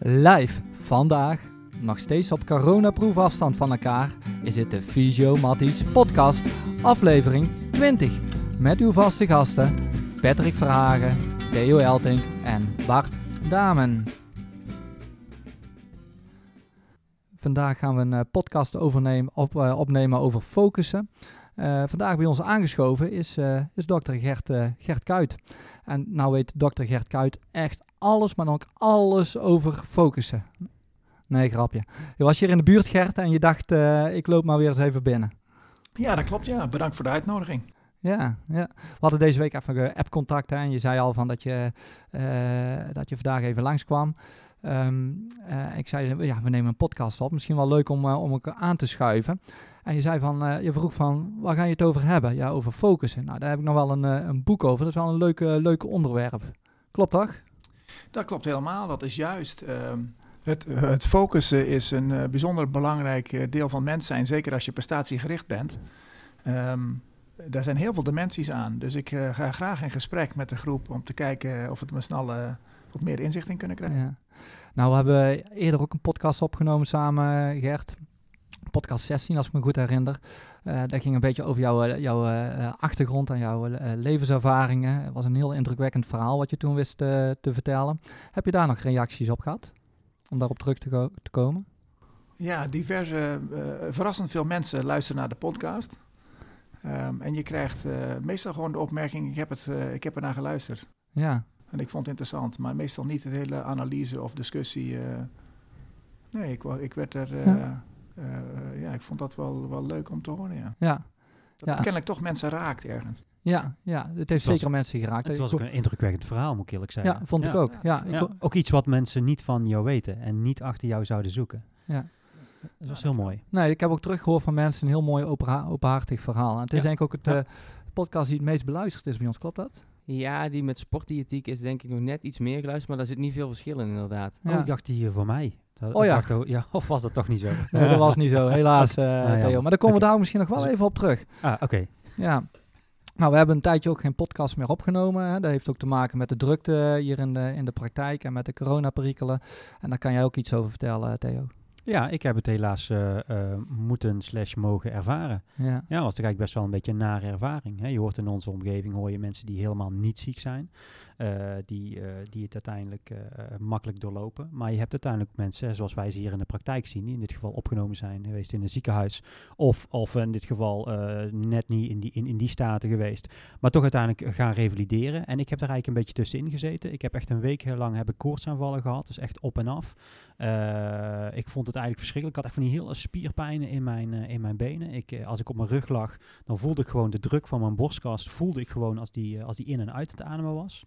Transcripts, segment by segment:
Live vandaag, nog steeds op coronaproefafstand van elkaar, is het de Fysio Matties podcast, aflevering 20. Met uw vaste gasten Patrick Verhagen, Theo Elting en Bart Damen. Vandaag gaan we een eh, podcast overnemen, op, eh, opnemen over focussen. Uh, vandaag bij ons aangeschoven is, is dokter Gert, Gert Kuit. En nou weet dokter Gert Kuit echt alles, maar dan ook alles over focussen. Nee, grapje. Je was hier in de buurt, Gert, en je dacht, ik loop maar weer eens even binnen. Ja, dat klopt, ja. Bedankt voor de uitnodiging. Ja, ja. We hadden deze week even app-contact en je zei al van dat je, dat je vandaag even langskwam. Um, ik zei, ja, we nemen een podcast op. Misschien wel leuk om, om elkaar aan te schuiven. En je zei van, uh, je vroeg van, waar ga je het over hebben? Ja, over focussen. Nou, daar heb ik nog wel een, uh, een boek over. Dat is wel een leuke, leuke onderwerp. Klopt toch? Dat klopt helemaal. Dat is juist. Uh, het, het, focussen is een uh, bijzonder belangrijk deel van mens zijn. Zeker als je prestatiegericht bent. Um, daar zijn heel veel dimensies aan. Dus ik ga graag in gesprek met de groep om te kijken of we me snel wat meer inzicht in kunnen krijgen. Ja. Nou, we hebben eerder ook een podcast opgenomen samen, Gert podcast 16, als ik me goed herinner. Uh, dat ging een beetje over jouw, eh, jouw uh, achtergrond en jouw uh, levenservaringen. Het was een heel indrukwekkend verhaal wat je toen wist te vertellen. Heb je daar nog reacties op gehad? Om daarop terug te, te komen? Ja, diverse, verrassend veel mensen luisteren naar de podcast. Um, en je krijgt meestal gewoon de opmerking, ik heb, het, ik heb ernaar geluisterd. Ja. En ik vond het interessant, maar meestal niet de hele analyse of discussie. nee, ik, ik werd er... Ja ja, ik vond dat wel, wel leuk om te horen, ja. ja. Dat ja. kennelijk toch mensen raakt ergens. Ja, ja het heeft zeker mensen geraakt. Het was ook een indrukwekkend verhaal, moet ik eerlijk zeggen. Ja, vond ik ook. Ja, ik ook iets wat mensen niet van jou weten en niet achter jou zouden zoeken. Ja. Dat was heel mooi. Nee, ik heb ook teruggehoord van mensen een heel mooi openhartig verhaal. En het is denk ik ook het uh, podcast die het meest beluisterd is bij ons, klopt dat? Ja, die met sportdiëtiek is denk ik nog net iets meer geluisterd, maar daar zit niet veel verschil in inderdaad. Oh, ik dacht die voor mij. Dat, oh ja. Dacht, ja. Of was dat toch niet zo? Nee, dat was niet zo, helaas, uh, ah, Theo. Maar daar komen we daar misschien nog wel even op terug. Ah, oké. Ja. Nou, we hebben een tijdje ook geen podcast meer opgenomen. Hè. Dat heeft ook te maken met de drukte hier in de, in de praktijk en met de coronaperikelen. En daar kan jij ook iets over vertellen, Theo. Ja, ik heb het helaas uh, uh, moeten slash mogen ervaren. Ja. ja, was eigenlijk best wel een beetje een nare ervaring. Hè. Je hoort in onze omgeving hoor je mensen die helemaal niet ziek zijn. Uh, die, die het uiteindelijk makkelijk doorlopen. Maar je hebt uiteindelijk mensen, zoals wij ze hier in de praktijk zien, die in dit geval opgenomen zijn geweest in een ziekenhuis. Of, of in dit geval net niet in die, in, in die staten geweest. Maar toch uiteindelijk gaan revalideren. En ik heb daar eigenlijk een beetje tussenin gezeten. Ik heb echt een week lang heb ik koortsaanvallen gehad. Dus echt op en af. ik vond het eigenlijk verschrikkelijk. Ik had echt van die hele spierpijnen in mijn, in mijn benen. Ik, als ik op mijn rug lag, dan voelde ik gewoon de druk van mijn borstkast. Voelde ik gewoon als die, als die in en uit het ademen was.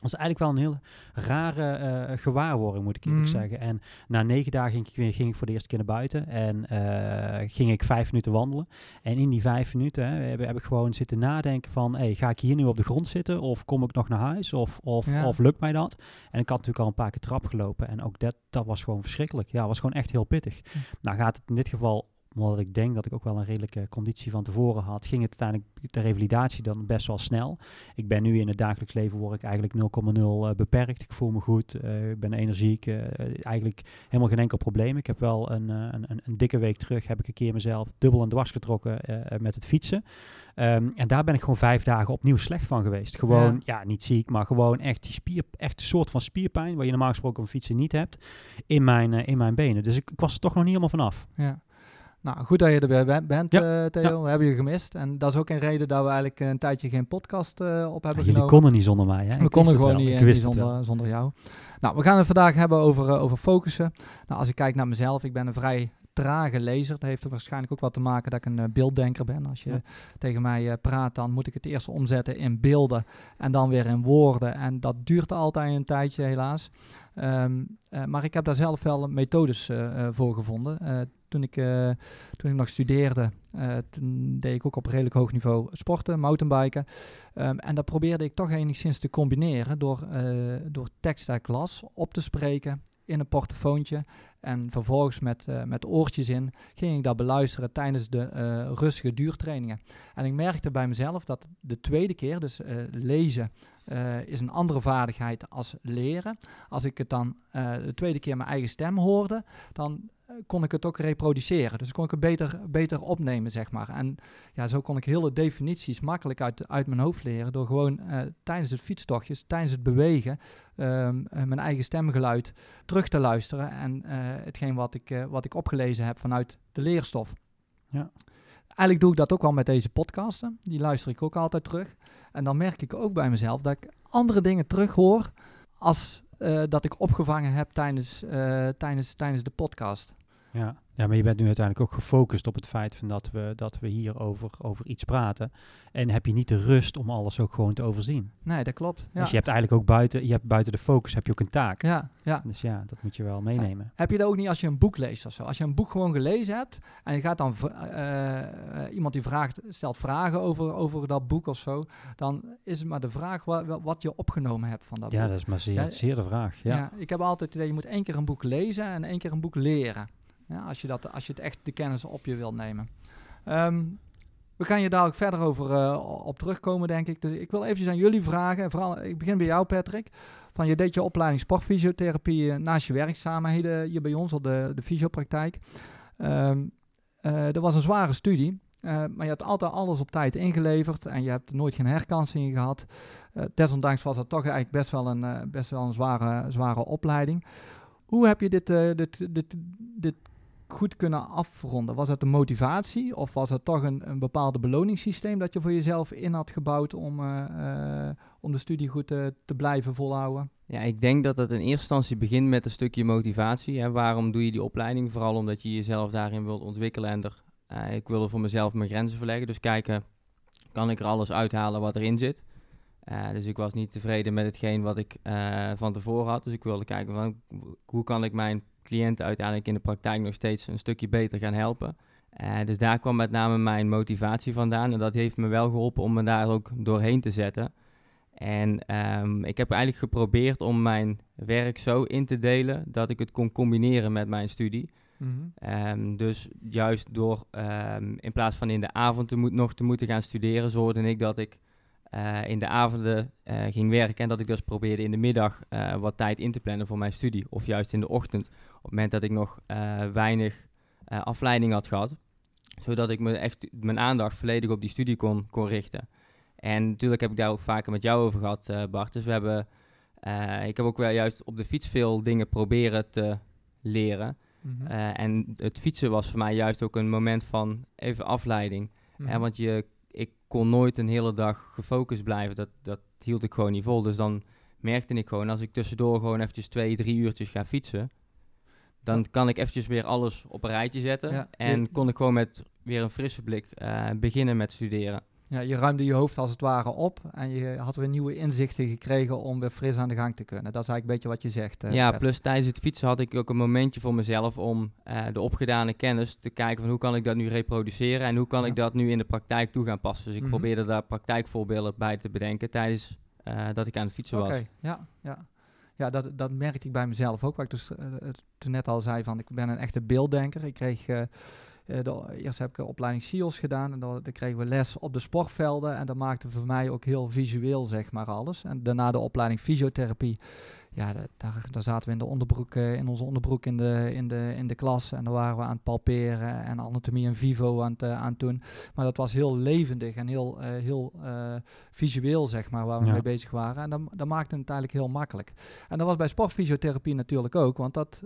Was eigenlijk wel een heel rare uh, gewaarwording, moet ik eerlijk mm. zeggen. En na negen dagen ging ik, ging ik voor de eerste keer naar buiten en uh, ging ik vijf minuten wandelen. En in die vijf minuten hè, heb, heb, ik gewoon zitten nadenken van, hey, ga ik hier nu op de grond zitten of kom ik nog naar huis of, of, ja. of lukt mij dat? En ik had natuurlijk al een paar keer trap gelopen en ook dat, dat was gewoon verschrikkelijk. Ja, was gewoon echt heel pittig. Mm. Nou gaat het in dit geval omdat ik denk dat ik ook wel een redelijke conditie van tevoren had, ging het uiteindelijk de revalidatie dan best wel snel. Ik ben nu in het dagelijks leven word ik eigenlijk 0,0 uh, beperkt. Ik voel me goed, uh, ik ben energiek, uh, eigenlijk helemaal geen enkel probleem. Ik heb wel een, een, een, dikke week terug, heb ik een keer mezelf dubbel en dwars getrokken met het fietsen. Um, en daar ben ik gewoon vijf dagen opnieuw slecht van geweest. Gewoon, ja. ja, niet ziek, maar gewoon echt die spier, echt een soort van spierpijn, waar je normaal gesproken op fietsen niet hebt, in mijn, in mijn benen. Dus ik, ik was er toch nog niet helemaal vanaf. Ja. Nou, goed dat je er weer bent, ja. uh, Theo. Ja. We hebben je gemist. En dat is ook een reden dat we eigenlijk een tijdje geen podcast uh, op hebben ja, jullie genomen. konden niet zonder mij, hè? We ik konden gewoon niet, eh, niet zonder, zonder jou. Nou, we gaan het vandaag hebben over, uh, over focussen. Nou, als ik kijk naar mezelf, ik ben een vrij trage lezer. Dat heeft er waarschijnlijk ook wat te maken dat ik een beelddenker ben. Als je ja. tegen mij praat, dan moet ik het eerst omzetten in beelden en dan weer in woorden. En dat duurt altijd een tijdje, helaas. Um, uh, maar ik heb daar zelf wel methodes voor gevonden toen ik, uh, toen ik nog studeerde, uh, toen deed ik ook op redelijk hoog niveau sporten, mountainbiken. Um, en dat probeerde ik toch enigszins te combineren door, uh, door tekst uit klas op te spreken in een portofoontje En vervolgens met, uh, met oortjes in ging ik dat beluisteren tijdens de uh, rustige duurtrainingen. En ik merkte bij mezelf dat de tweede keer, dus uh, lezen, is een andere vaardigheid als leren. Als ik het dan de tweede keer mijn eigen stem hoorde, dan kon ik het ook reproduceren. Dus kon ik het beter, beter opnemen, zeg maar. En ja, zo kon ik hele definities makkelijk uit, uit mijn hoofd leren door gewoon tijdens het fietstochtjes, tijdens het bewegen, um, mijn eigen stemgeluid terug te luisteren en hetgeen wat ik, uh, wat ik opgelezen heb vanuit de leerstof. Ja. Eigenlijk doe ik dat ook wel met deze podcasten. Die luister ik ook altijd terug. En dan merk ik ook bij mezelf dat ik andere dingen terughoor als uh, dat ik opgevangen heb tijdens, tijdens, tijdens de podcast. Ja. Ja, maar je bent nu uiteindelijk ook gefocust op het feit van dat we, dat we hier over, over iets praten. En heb je niet de rust om alles ook gewoon te overzien. Nee, dat klopt. Ja. Dus je hebt eigenlijk ook buiten, je hebt buiten de focus heb je ook een taak. Ja, ja. Dus ja, dat moet je wel meenemen. Heb je dat ook niet als je een boek leest of zo? Als je een boek gewoon gelezen hebt en je gaat dan uh, iemand die vraagt, stelt vragen over, over dat boek of zo, dan is het maar de vraag wat, wat je opgenomen hebt van dat ja, boek. Ja, dat is maar zeer, zeer de vraag. Ja. ja. ik heb altijd het idee, je moet één keer een boek lezen en één keer een boek leren. Ja, als, je dat, als je het echt de kennis op je wilt nemen. Ehm, we gaan je daar ook verder over uh, op terugkomen, denk ik. Dus ik wil eventjes aan jullie vragen. Vooral, ik begin bij jou, Patrick. Van je deed je opleiding sportfysiotherapie uh, naast je werkzaamheden hier bij ons op de, de fysiopraktijk. Um, dat was een zware studie. maar je hebt altijd alles op tijd ingeleverd en je hebt nooit geen herkansing gehad. desondanks was dat toch eigenlijk best wel een, best wel een zware, zware opleiding. Hoe heb je dit, dit, dit, dit goed kunnen afronden? Was het de motivatie of was het toch een, een bepaalde beloningssysteem dat je voor jezelf in had gebouwd om, uh, om de studie goed te, blijven volhouden? Ja, ik denk dat het in eerste instantie begint met een stukje motivatie. Hè. Waarom doe je die opleiding? Vooral omdat je jezelf daarin wilt ontwikkelen en er, uh, ik wilde voor mezelf mijn grenzen verleggen. Dus kijken, kan ik er alles uithalen wat erin zit? Dus ik was niet tevreden met hetgeen wat ik van tevoren had. Dus ik wilde kijken van hoe kan ik mijn cliënten uiteindelijk in de praktijk nog steeds een stukje beter gaan helpen. Uh, dus daar kwam met name mijn motivatie vandaan. En dat heeft me wel geholpen om me daar ook doorheen te zetten. En um, ik heb eigenlijk geprobeerd om mijn werk zo in te delen dat ik het kon combineren met mijn studie. Mm -hmm. um, dus juist door um, in plaats van in de avond te moet, nog te moeten gaan studeren, zorgde ik dat ik uh, in de avonden uh, ging werken. En dat ik dus probeerde in de middag uh, wat tijd in te plannen voor mijn studie. Of juist in de ochtend, op het moment dat ik nog weinig afleiding had gehad. Zodat ik me echt mijn aandacht volledig op die studie kon, kon richten. En natuurlijk heb ik daar ook vaker met jou over gehad, Bart. Dus we hebben, ik heb ook wel juist op de fiets veel dingen proberen te leren. Mm -hmm. en het fietsen was voor mij juist ook een moment van even afleiding. Mm -hmm. want je kon nooit een hele dag gefocust blijven. Dat, dat hield ik gewoon niet vol. Dus dan merkte ik gewoon, als ik tussendoor gewoon eventjes twee, drie uurtjes ga fietsen, dan kan ik eventjes weer alles op een rijtje zetten. en kon ik gewoon met weer een frisse blik uh, beginnen met studeren. Ja, je ruimde je hoofd als het ware op en je had weer nieuwe inzichten gekregen om weer fris aan de gang te kunnen. Dat is eigenlijk een beetje wat je zegt. Uh, ja, plus tijdens het fietsen had ik ook een momentje voor mezelf om uh, de opgedane kennis te kijken van hoe kan ik dat nu reproduceren en hoe kan ja. ik dat nu in de praktijk toe gaan passen. Dus ik mm -hmm. probeerde daar praktijkvoorbeelden bij te bedenken tijdens uh, dat ik aan het fietsen okay. was. Ja, ja. Ja, dat, dat merkte ik bij mezelf ook. Wat ik dus toen net al zei van ik ben een echte beelddenker. Ik kreeg de, eerst heb ik een opleiding SEALS gedaan en dan, dan, kregen we les op de sportvelden en dat maakte voor mij ook heel visueel zeg maar alles. En daarna de opleiding fysiotherapie ja, daar, daar zaten we in de onderbroek, uh, in onze onderbroek in de, in, de, in de klas. En daar waren we aan het palperen en anatomie en vivo aan het, uh, aan doen. Maar dat was heel levendig en heel, uh, heel visueel, zeg maar, waar we ja. mee bezig waren. En dat, dat maakte het eigenlijk heel makkelijk. En dat was bij sportfysiotherapie natuurlijk ook. Want dat,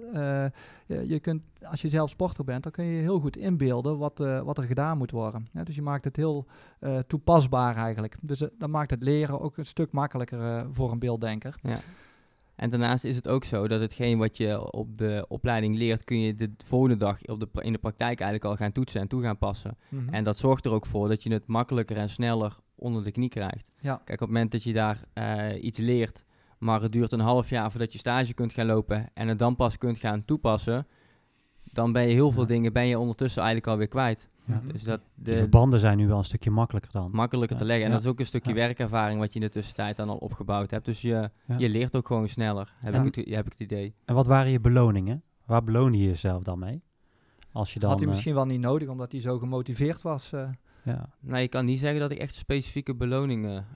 je, je, kunt, als je zelf sporter bent, dan kun je heel goed inbeelden wat, wat er gedaan moet worden. Ja, dus je maakt het heel toepasbaar eigenlijk. Dus dat maakt het leren ook een stuk makkelijker voor een beelddenker. Ja. En daarnaast is het ook zo dat hetgeen wat je op de opleiding leert, kun je de volgende dag op de, in de praktijk eigenlijk al gaan toetsen en toe gaan passen. Mm -hmm. En dat zorgt er ook voor dat je het makkelijker en sneller onder de knie krijgt. Ja. Kijk, op het moment dat je daar uh, iets leert, maar het duurt een half jaar voordat je stage kunt gaan lopen en het dan pas kunt gaan toepassen, dan ben je heel veel ja. dingen ben je ondertussen eigenlijk alweer kwijt. Ja. Dus dat de, de, verbanden zijn nu wel een stukje makkelijker dan. Makkelijker ja. te leggen. En dat is ook een stukje werkervaring wat je in de tussentijd dan al opgebouwd hebt. Dus je, je leert ook gewoon sneller, heb, ik het, heb ik het idee. En wat waren je beloningen? Waar beloon je jezelf dan mee? Als je dan, Had hij misschien wel niet nodig, omdat hij zo gemotiveerd was. Ja. Nou, je kan niet zeggen dat ik echt specifieke beloningen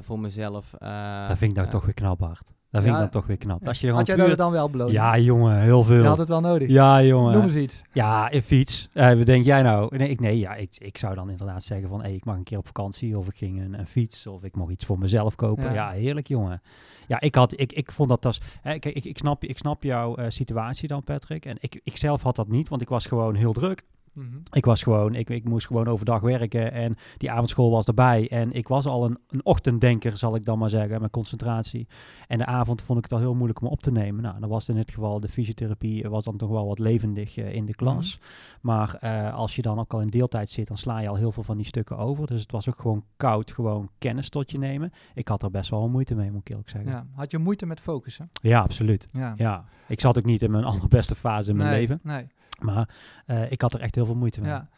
voor mezelf... dat vind ik nou toch weer knap, Bart. Dat vind ik dan toch weer knap. Als je Had jij puur... dan wel beloond? Ja, jongen, heel veel. Je had het wel nodig. Ja, jongen. Noem eens iets. Ja, een fiets. Uh, wat denk jij nou? Nee, ik, nee ja, ik, ik zou dan inderdaad zeggen van, hey, ik mag een keer op vakantie, of ik ging een, een fiets, of ik mocht iets voor mezelf kopen. Ja, heerlijk, jongen. Ja, ik, had, ik, ik vond dat als... Hè, kijk, ik, ik, snap, ik snap jouw uh, situatie dan, Patrick. En ik, ik zelf had dat niet, want ik was gewoon heel druk. Mhm. Ik was gewoon, ik, ik moest gewoon overdag werken en die avondschool was erbij. En ik was al een, een ochtenddenker, zal ik dan maar zeggen, met concentratie. En de avond vond ik het al heel moeilijk om op te nemen. Nou, dan was in dit geval de fysiotherapie, was dan toch wel wat levendig uh, in de klas. Mhm. Maar uh, als je dan ook al in deeltijd zit, dan sla je al heel veel van die stukken over. Dus het was ook gewoon koud, gewoon kennis tot je nemen. Ik had er best wel moeite mee, moet ik eerlijk zeggen. Ja. Had je moeite met focussen? Ja, absoluut. Ja. ja. Ik zat ook niet in mijn allerbeste fase in mijn nee, leven. Nee. Maar uh, ik had er echt heel veel moeite mee. Ja,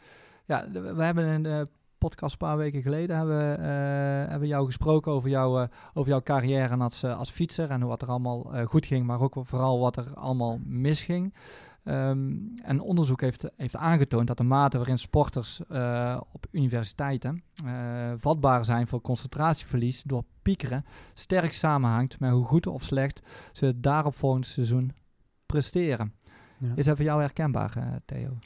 ja we hebben in de podcast een paar weken geleden hebben, uh, hebben jou gesproken over, jou, uh, over jouw carrière als, als fietser en wat er allemaal goed ging, maar ook vooral wat er allemaal misging. Um, en onderzoek heeft, heeft aangetoond dat de mate waarin sporters op universiteiten vatbaar zijn voor concentratieverlies door piekeren sterk samenhangt met hoe goed of slecht ze het daaropvolgende seizoen presteren. Is dat voor jou herkenbaar, uh, Theo?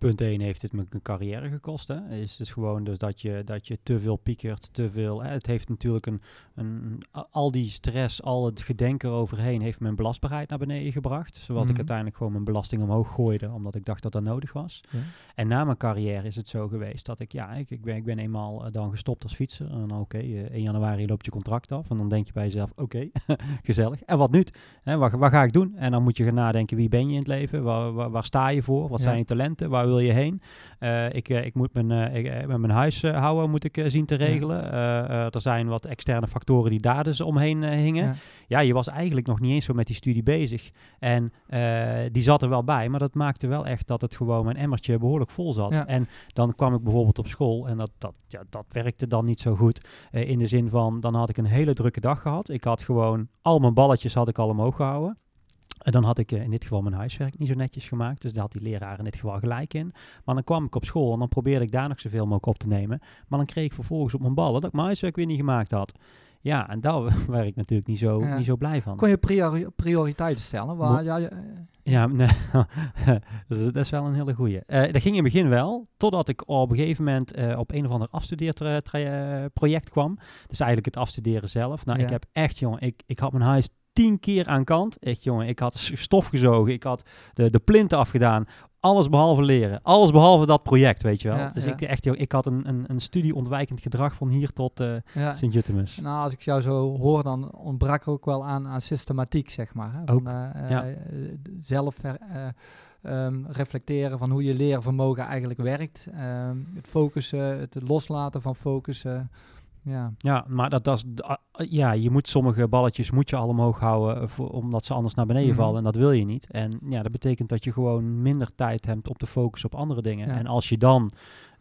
Punt 1 heeft het me een carrière gekost. Hè. Is dus gewoon dus dat, je, dat je te veel piekert, te veel. Hè. Het heeft natuurlijk een, een. Al die stress, al het gedenken eroverheen heeft mijn belastbaarheid naar beneden gebracht. Zodat ik mhm. uiteindelijk gewoon mijn belasting omhoog gooide, omdat ik dacht dat dat nodig was. Ja. En na mijn carrière is het zo geweest dat ik, ja, ik, ik, ben, ik ben eenmaal uh, dan gestopt als fietser. En oké, okay, uh, 1 januari loopt je contract af. En dan denk je bij jezelf, oké, gezellig. En wat nu? Hè, wat, wat, ga ik doen? En dan moet je gaan nadenken, wie ben je in het leven? Waar, waar, waar sta je voor? Wat zijn je talenten? Waar wil je heen? Uh, ik, ik moet mijn, ik, met mijn huishouden moet ik zien te regelen. er zijn wat externe factoren die daar dus omheen hingen. Ja. ja. je was eigenlijk nog niet eens zo met die studie bezig. En die zat er wel bij, maar dat maakte wel echt dat het gewoon mijn emmertje behoorlijk vol zat. En dan kwam ik bijvoorbeeld op school en dat, dat, ja, dat werkte dan niet zo goed. in de zin van, dan had ik een hele drukke dag gehad. Ik had gewoon al mijn balletjes had ik al omhoog gehouden. En dan had ik uh, in dit geval mijn huiswerk niet zo netjes gemaakt. Dus daar had die leraar in dit geval gelijk in. Maar dan kwam ik op school en dan probeerde ik daar nog zoveel mogelijk op te nemen. Maar dan kreeg ik vervolgens op mijn ballen dat ik mijn huiswerk weer niet gemaakt had. Ja, en daar werd ik natuurlijk niet zo, niet zo blij van. Kon je priori prioriteiten stellen? Waar, ja, ja, ja nee, dat, is, dat, is, wel een hele goeie. Uh, dat ging in het begin wel, totdat ik op een gegeven moment uh, op een of ander afstudeerproject kwam. Dus eigenlijk het afstuderen zelf. Nou, ik heb echt, jongen, ik, ik had mijn huis tien keer aan kant. Echt jongen, ik had stof gezogen, ik had de, de plinten afgedaan. Alles behalve leren. Alles behalve dat project, weet je wel. dus Ik, echt, ik had een, een, een studie-ontwijkend gedrag van hier tot uh, ja. Sint-Jutemus. Nou, als ik jou zo hoor, dan ontbrak er ook wel aan, aan systematiek, zeg maar. Hè? Van, uh, zelf um, reflecteren van hoe je leervermogen eigenlijk werkt. Um, het focussen, het loslaten van focussen. Ja. ja, maar dat, dat is, ja, je moet sommige balletjes moet je al omhoog houden, eh, voor, omdat ze anders naar beneden mhm. vallen. En dat wil je niet. En ja, dat betekent dat je gewoon minder tijd hebt op te focussen op andere dingen. En als je dan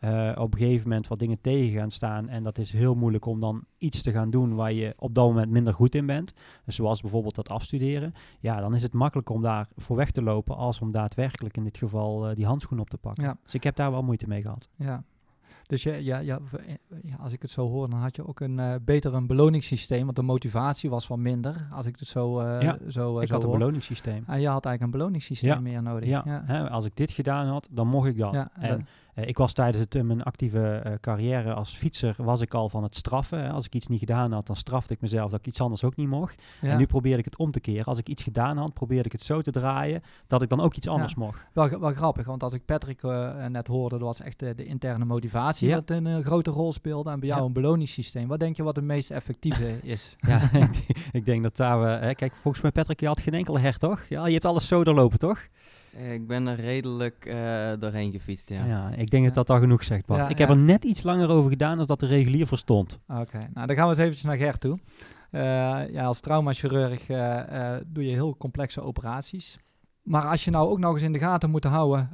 uh, op een gegeven moment wat dingen tegen gaan staan. En dat is heel moeilijk om dan iets te gaan doen waar je op dat moment minder goed in bent. Dus zoals bijvoorbeeld dat afstuderen. Ja, dan is het makkelijker om daar voor weg te lopen als om daadwerkelijk in dit geval uh, die handschoen op te pakken. Ja. Dus ik heb daar wel moeite mee gehad. Ja, dus ja, ja, ja, ja, als ik het zo hoor, dan had je ook een uh, beter een beloningssysteem. Want de motivatie was wat minder. Als ik het zo, uh, ja, zo uh, ik had een beloningssysteem. En je had eigenlijk een beloningssysteem meer nodig. Ja, ja. Hè, als ik dit gedaan had, dan mocht ik dat. en eh, ik was tijdens het, mijn actieve eh, carrière als fietser, was ik al van het straffen. Als ik iets niet gedaan had, dan strafte ik mezelf dat ik iets anders ook niet mocht. En nu probeer ik het om te keren. Als ik iets gedaan had, probeerde ik het zo te draaien dat ik dan ook iets anders mocht. Wel, wel grappig, want als ik Patrick uh, net hoorde, dat was echt de, de interne motivatie wat een grote rol speelde. En bij jou een beloningssysteem. Wat denk je wat het meest effectieve is? ja, ik denk dat daar we... kijk, volgens mij Patrick, je had geen enkel her, toch? Ja, je hebt alles zo doorlopen, toch? Eh, ik ben er redelijk uh, doorheen gefietst, ja. ja ik denk dat dat al genoeg zegt, Bart. ik heb er net iets langer over gedaan dan dat de regulier verstond. Oké, nou dan gaan we eens eventjes naar Gert toe. Uh, ja, als traumachirurg doe je heel complexe operaties. Maar als je nou ook nog eens in de gaten moet houden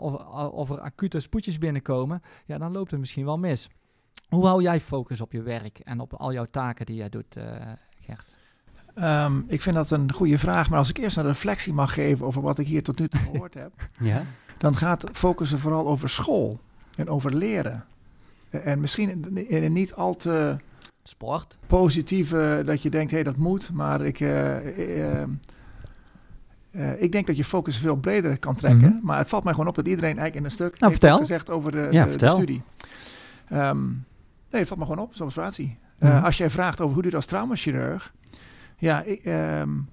of, of er acute spoedjes binnenkomen, ja, dan loopt het misschien wel mis. Hoe hou jij focus op je werk en op al jouw taken die jij doet, Gert? Um, ik vind dat een goede vraag, maar als ik eerst een reflectie mag geven over wat ik hier tot nu toe gehoord heb, ja? dan gaat focussen vooral over school en over leren. En misschien in een niet al te sport positieve dat je denkt, hé, hey, dat moet, maar ik, uh, uh, ik denk dat je focus veel breder kan trekken. Mhm. Maar het valt mij gewoon op dat iedereen eigenlijk in een stuk nou, heeft gezegd over de, ja, de, de studie. Um, nee, het valt me gewoon op, zo'n observatie. Uh, Als jij vraagt over hoe doe je als traumachirurg, ja, ik, um,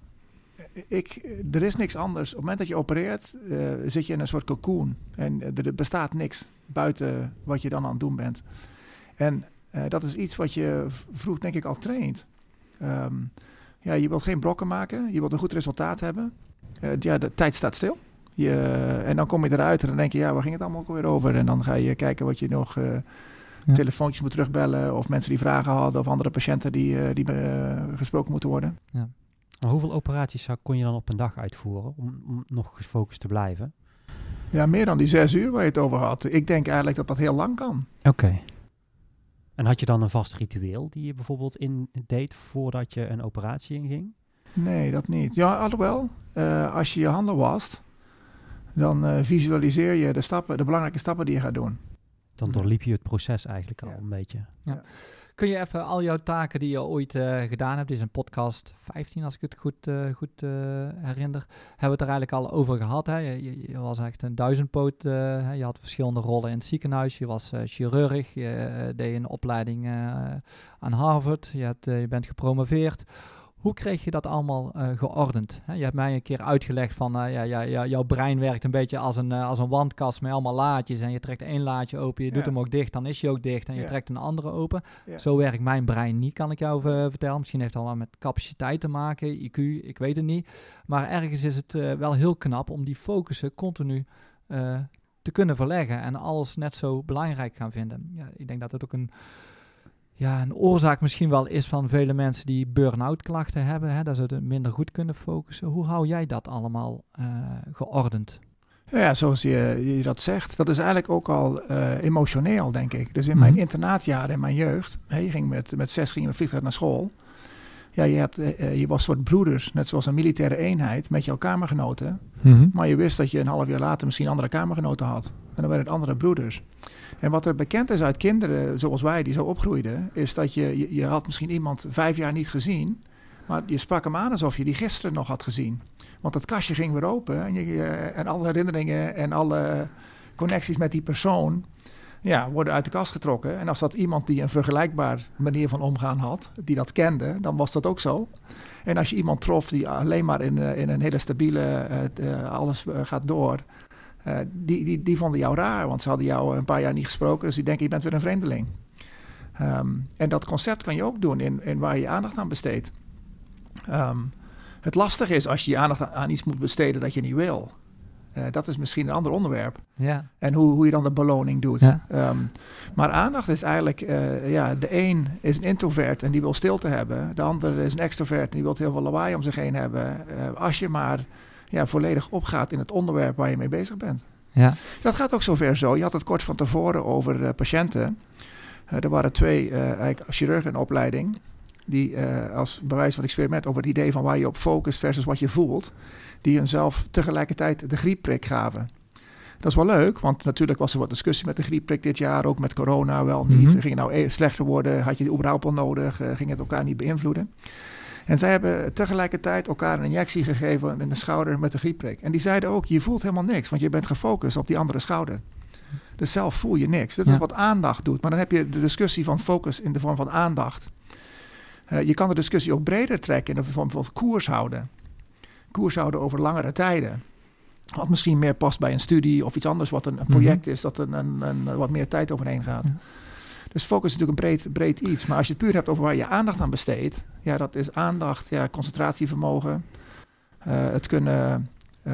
ik, er is niks anders. Op het moment dat je opereert, uh, zit je in een soort cocoon. En er bestaat niks buiten wat je dan aan het doen bent. En uh, dat is iets wat je vroeg, denk ik, al traint. Um, ja, je wilt geen blokken maken, je wilt een goed resultaat hebben. Ja, de tijd staat stil. Je, en dan kom je eruit en dan denk je, ja, waar ging het allemaal ook weer over? En dan ga je kijken wat je nog ja. telefoontjes moet terugbellen. Of mensen die vragen hadden. Of andere patiënten die, uh, die uh, gesproken moeten worden. Ja. Maar hoeveel operaties kon je dan op een dag uitvoeren om, om nog gefocust te blijven? Ja, meer dan die zes uur waar je het over had. Ik denk eigenlijk dat dat heel lang kan. Oké. En had je dan een vast ritueel die je bijvoorbeeld in deed voordat je een operatie inging? Nee, dat niet. Ja, alhoewel, uh, als je je handen wast, dan uh, visualiseer je de stappen, de belangrijke stappen die je gaat doen dan doorliep je het proces eigenlijk al een beetje. Ja. Kun je even al jouw taken die je ooit uh, gedaan hebt, dit is een podcast 15 als ik het goed, uh, goed uh, herinner, hebben we het er eigenlijk al over gehad. Hè? Je, je, was echt een duizendpoot, je had verschillende rollen in het ziekenhuis, je was chirurg, je deed een opleiding aan Harvard, je, hebt, je bent gepromoveerd. Hoe kreeg je dat allemaal uh, geordend? je hebt mij een keer uitgelegd van, uh, ja, ja, ja, jouw brein werkt een beetje als een, uh, als een wandkast met allemaal laadjes. En je trekt één laadje open, je doet hem ook dicht, dan is hij ook dicht. En je trekt een andere open. Zo werkt mijn brein niet, kan ik jou vertellen. Misschien heeft het al met capaciteit te maken, IQ, ik weet het niet. Maar ergens is het wel heel knap om die focussen continu te kunnen verleggen. En alles net zo belangrijk gaan vinden. Ja, ik denk dat het ook een ja, een oorzaak misschien wel is van vele mensen die burn-out klachten hebben, hè, dat ze het minder goed kunnen focussen. Hoe hou jij dat allemaal uh, geordend? Ja, zoals je, je dat zegt, dat is eigenlijk ook al uh, emotioneel, denk ik. Dus in mijn mhm. internaatjaren, in mijn jeugd, hè, je ging met, met zes ging je naar school. Ja, je, had, uh, je was soort broeders, net zoals een militaire eenheid, met jouw kamergenoten. Mhm. Maar je wist dat je een half jaar later misschien andere kamergenoten had. En dan werden het andere broeders. En wat er bekend is uit kinderen zoals wij die zo opgroeiden, is dat je, je, had misschien iemand vijf jaar niet gezien, maar je sprak hem aan alsof je die gisteren nog had gezien. Want dat kastje ging weer open en, je, en alle herinneringen en alle connecties met die persoon ja, worden uit de kast getrokken. En als dat iemand die een vergelijkbaar manier van omgaan had, die dat kende, dan was dat ook zo. En als je iemand trof die alleen maar in, eh, in een hele stabiele, uh, alles gaat door, uh, die, die, die vonden jou raar, want ze hadden jou een paar jaar niet gesproken, dus die denken je bent weer een vreemdeling. Um, en dat concept kan je ook doen in, in waar je, aandacht aan besteedt. Um, het lastige is als je je aandacht aan iets moet besteden dat je niet wil. Uh, dat is misschien een ander onderwerp. Ja. En hoe, hoe je dan de beloning doet. Ja. Um, maar aandacht is eigenlijk, uh, ja, de een is een introvert en die wil stilte hebben. De ander is een extrovert en die wil heel veel lawaai om zich heen hebben. Uh, als je maar ja, volledig opgaat in het onderwerp waar je mee bezig bent. Ja. Dat gaat ook zover zo. Je had het kort van tevoren over uh, patiënten. Uh, er waren twee uh, chirurgen in opleiding die als bewijs van experiment over het idee van waar je op focust versus wat je voelt, die hunzelf tegelijkertijd de griepprik gaven. Dat is wel leuk, want natuurlijk was er wat discussie met de griepprik dit jaar, ook met corona wel niet. Mm -hmm. Ging het nou e-, slechter worden? Had je die überhaupt al nodig? ging het elkaar niet beïnvloeden? En zij hebben tegelijkertijd elkaar een injectie gegeven in de schouder met de griepprik. En die zeiden ook, je voelt helemaal niks, want je bent gefocust op die andere schouder. Dus zelf voel je niks. Dat is wat aandacht doet. Maar dan heb je de discussie van focus in de vorm van aandacht. Uh, je kan de discussie ook breder trekken in de vorm van koers houden. Koers houden over langere tijden. Wat misschien meer past bij een studie of iets anders wat een, een project mm -hmm. is, dat een, een, een, wat meer tijd overheen gaat. Ja. Dus focus is natuurlijk een breed, breed iets. Maar als je het puur hebt over waar je aandacht aan besteedt, ja, dat is aandacht, ja, concentratievermogen. Uh, het kunnen. Uh,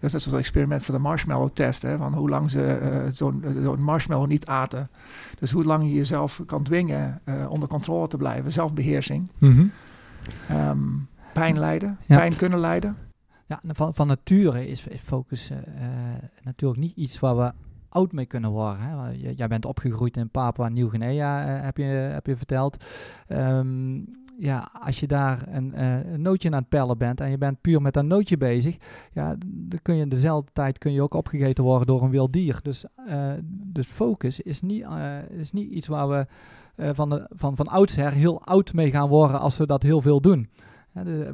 dat is net zoals het experiment van de marshmallow test. Hè, van hoe lang ze uh, zo'n zo marshmallow niet aten. Dus hoe lang je jezelf kan dwingen onder controle te blijven. Zelfbeheersing. Mm -hmm. um, pijn lijden. Ja. Pijn kunnen lijden. Ja, van, van nature is focus natuurlijk niet iets waar we oud mee kunnen worden. Hè? Jij bent opgegroeid in Papua Nieuw-Guinea, uh, heb, je, heb je verteld. Um, ja, als je daar een, een, nootje aan het pellen bent en je bent puur met dat nootje bezig, ja, dan kun je dezelfde tijd kun je ook opgegeten worden door een wild dier. Dus, dus focus is niet, is niet iets waar we van, de, van, van oudsher heel oud mee gaan worden als we dat heel veel doen de,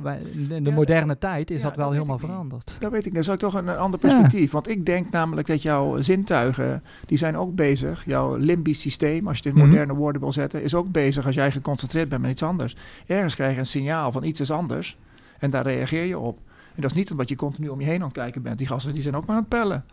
in de moderne tijd is dat wel helemaal veranderd. Dat weet ik. Dat is ook toch een, ander perspectief. Want ik denk namelijk dat jouw zintuigen, die zijn ook bezig. Jouw limbisch systeem, als je het in mhm. moderne woorden wil zetten, is ook bezig als jij geconcentreerd bent met iets anders. Ergens krijg je een signaal van iets is anders en daar reageer je op. En dat is niet omdat je continu om je heen aan het kijken bent. Die gasten die zijn ook maar aan het pellen.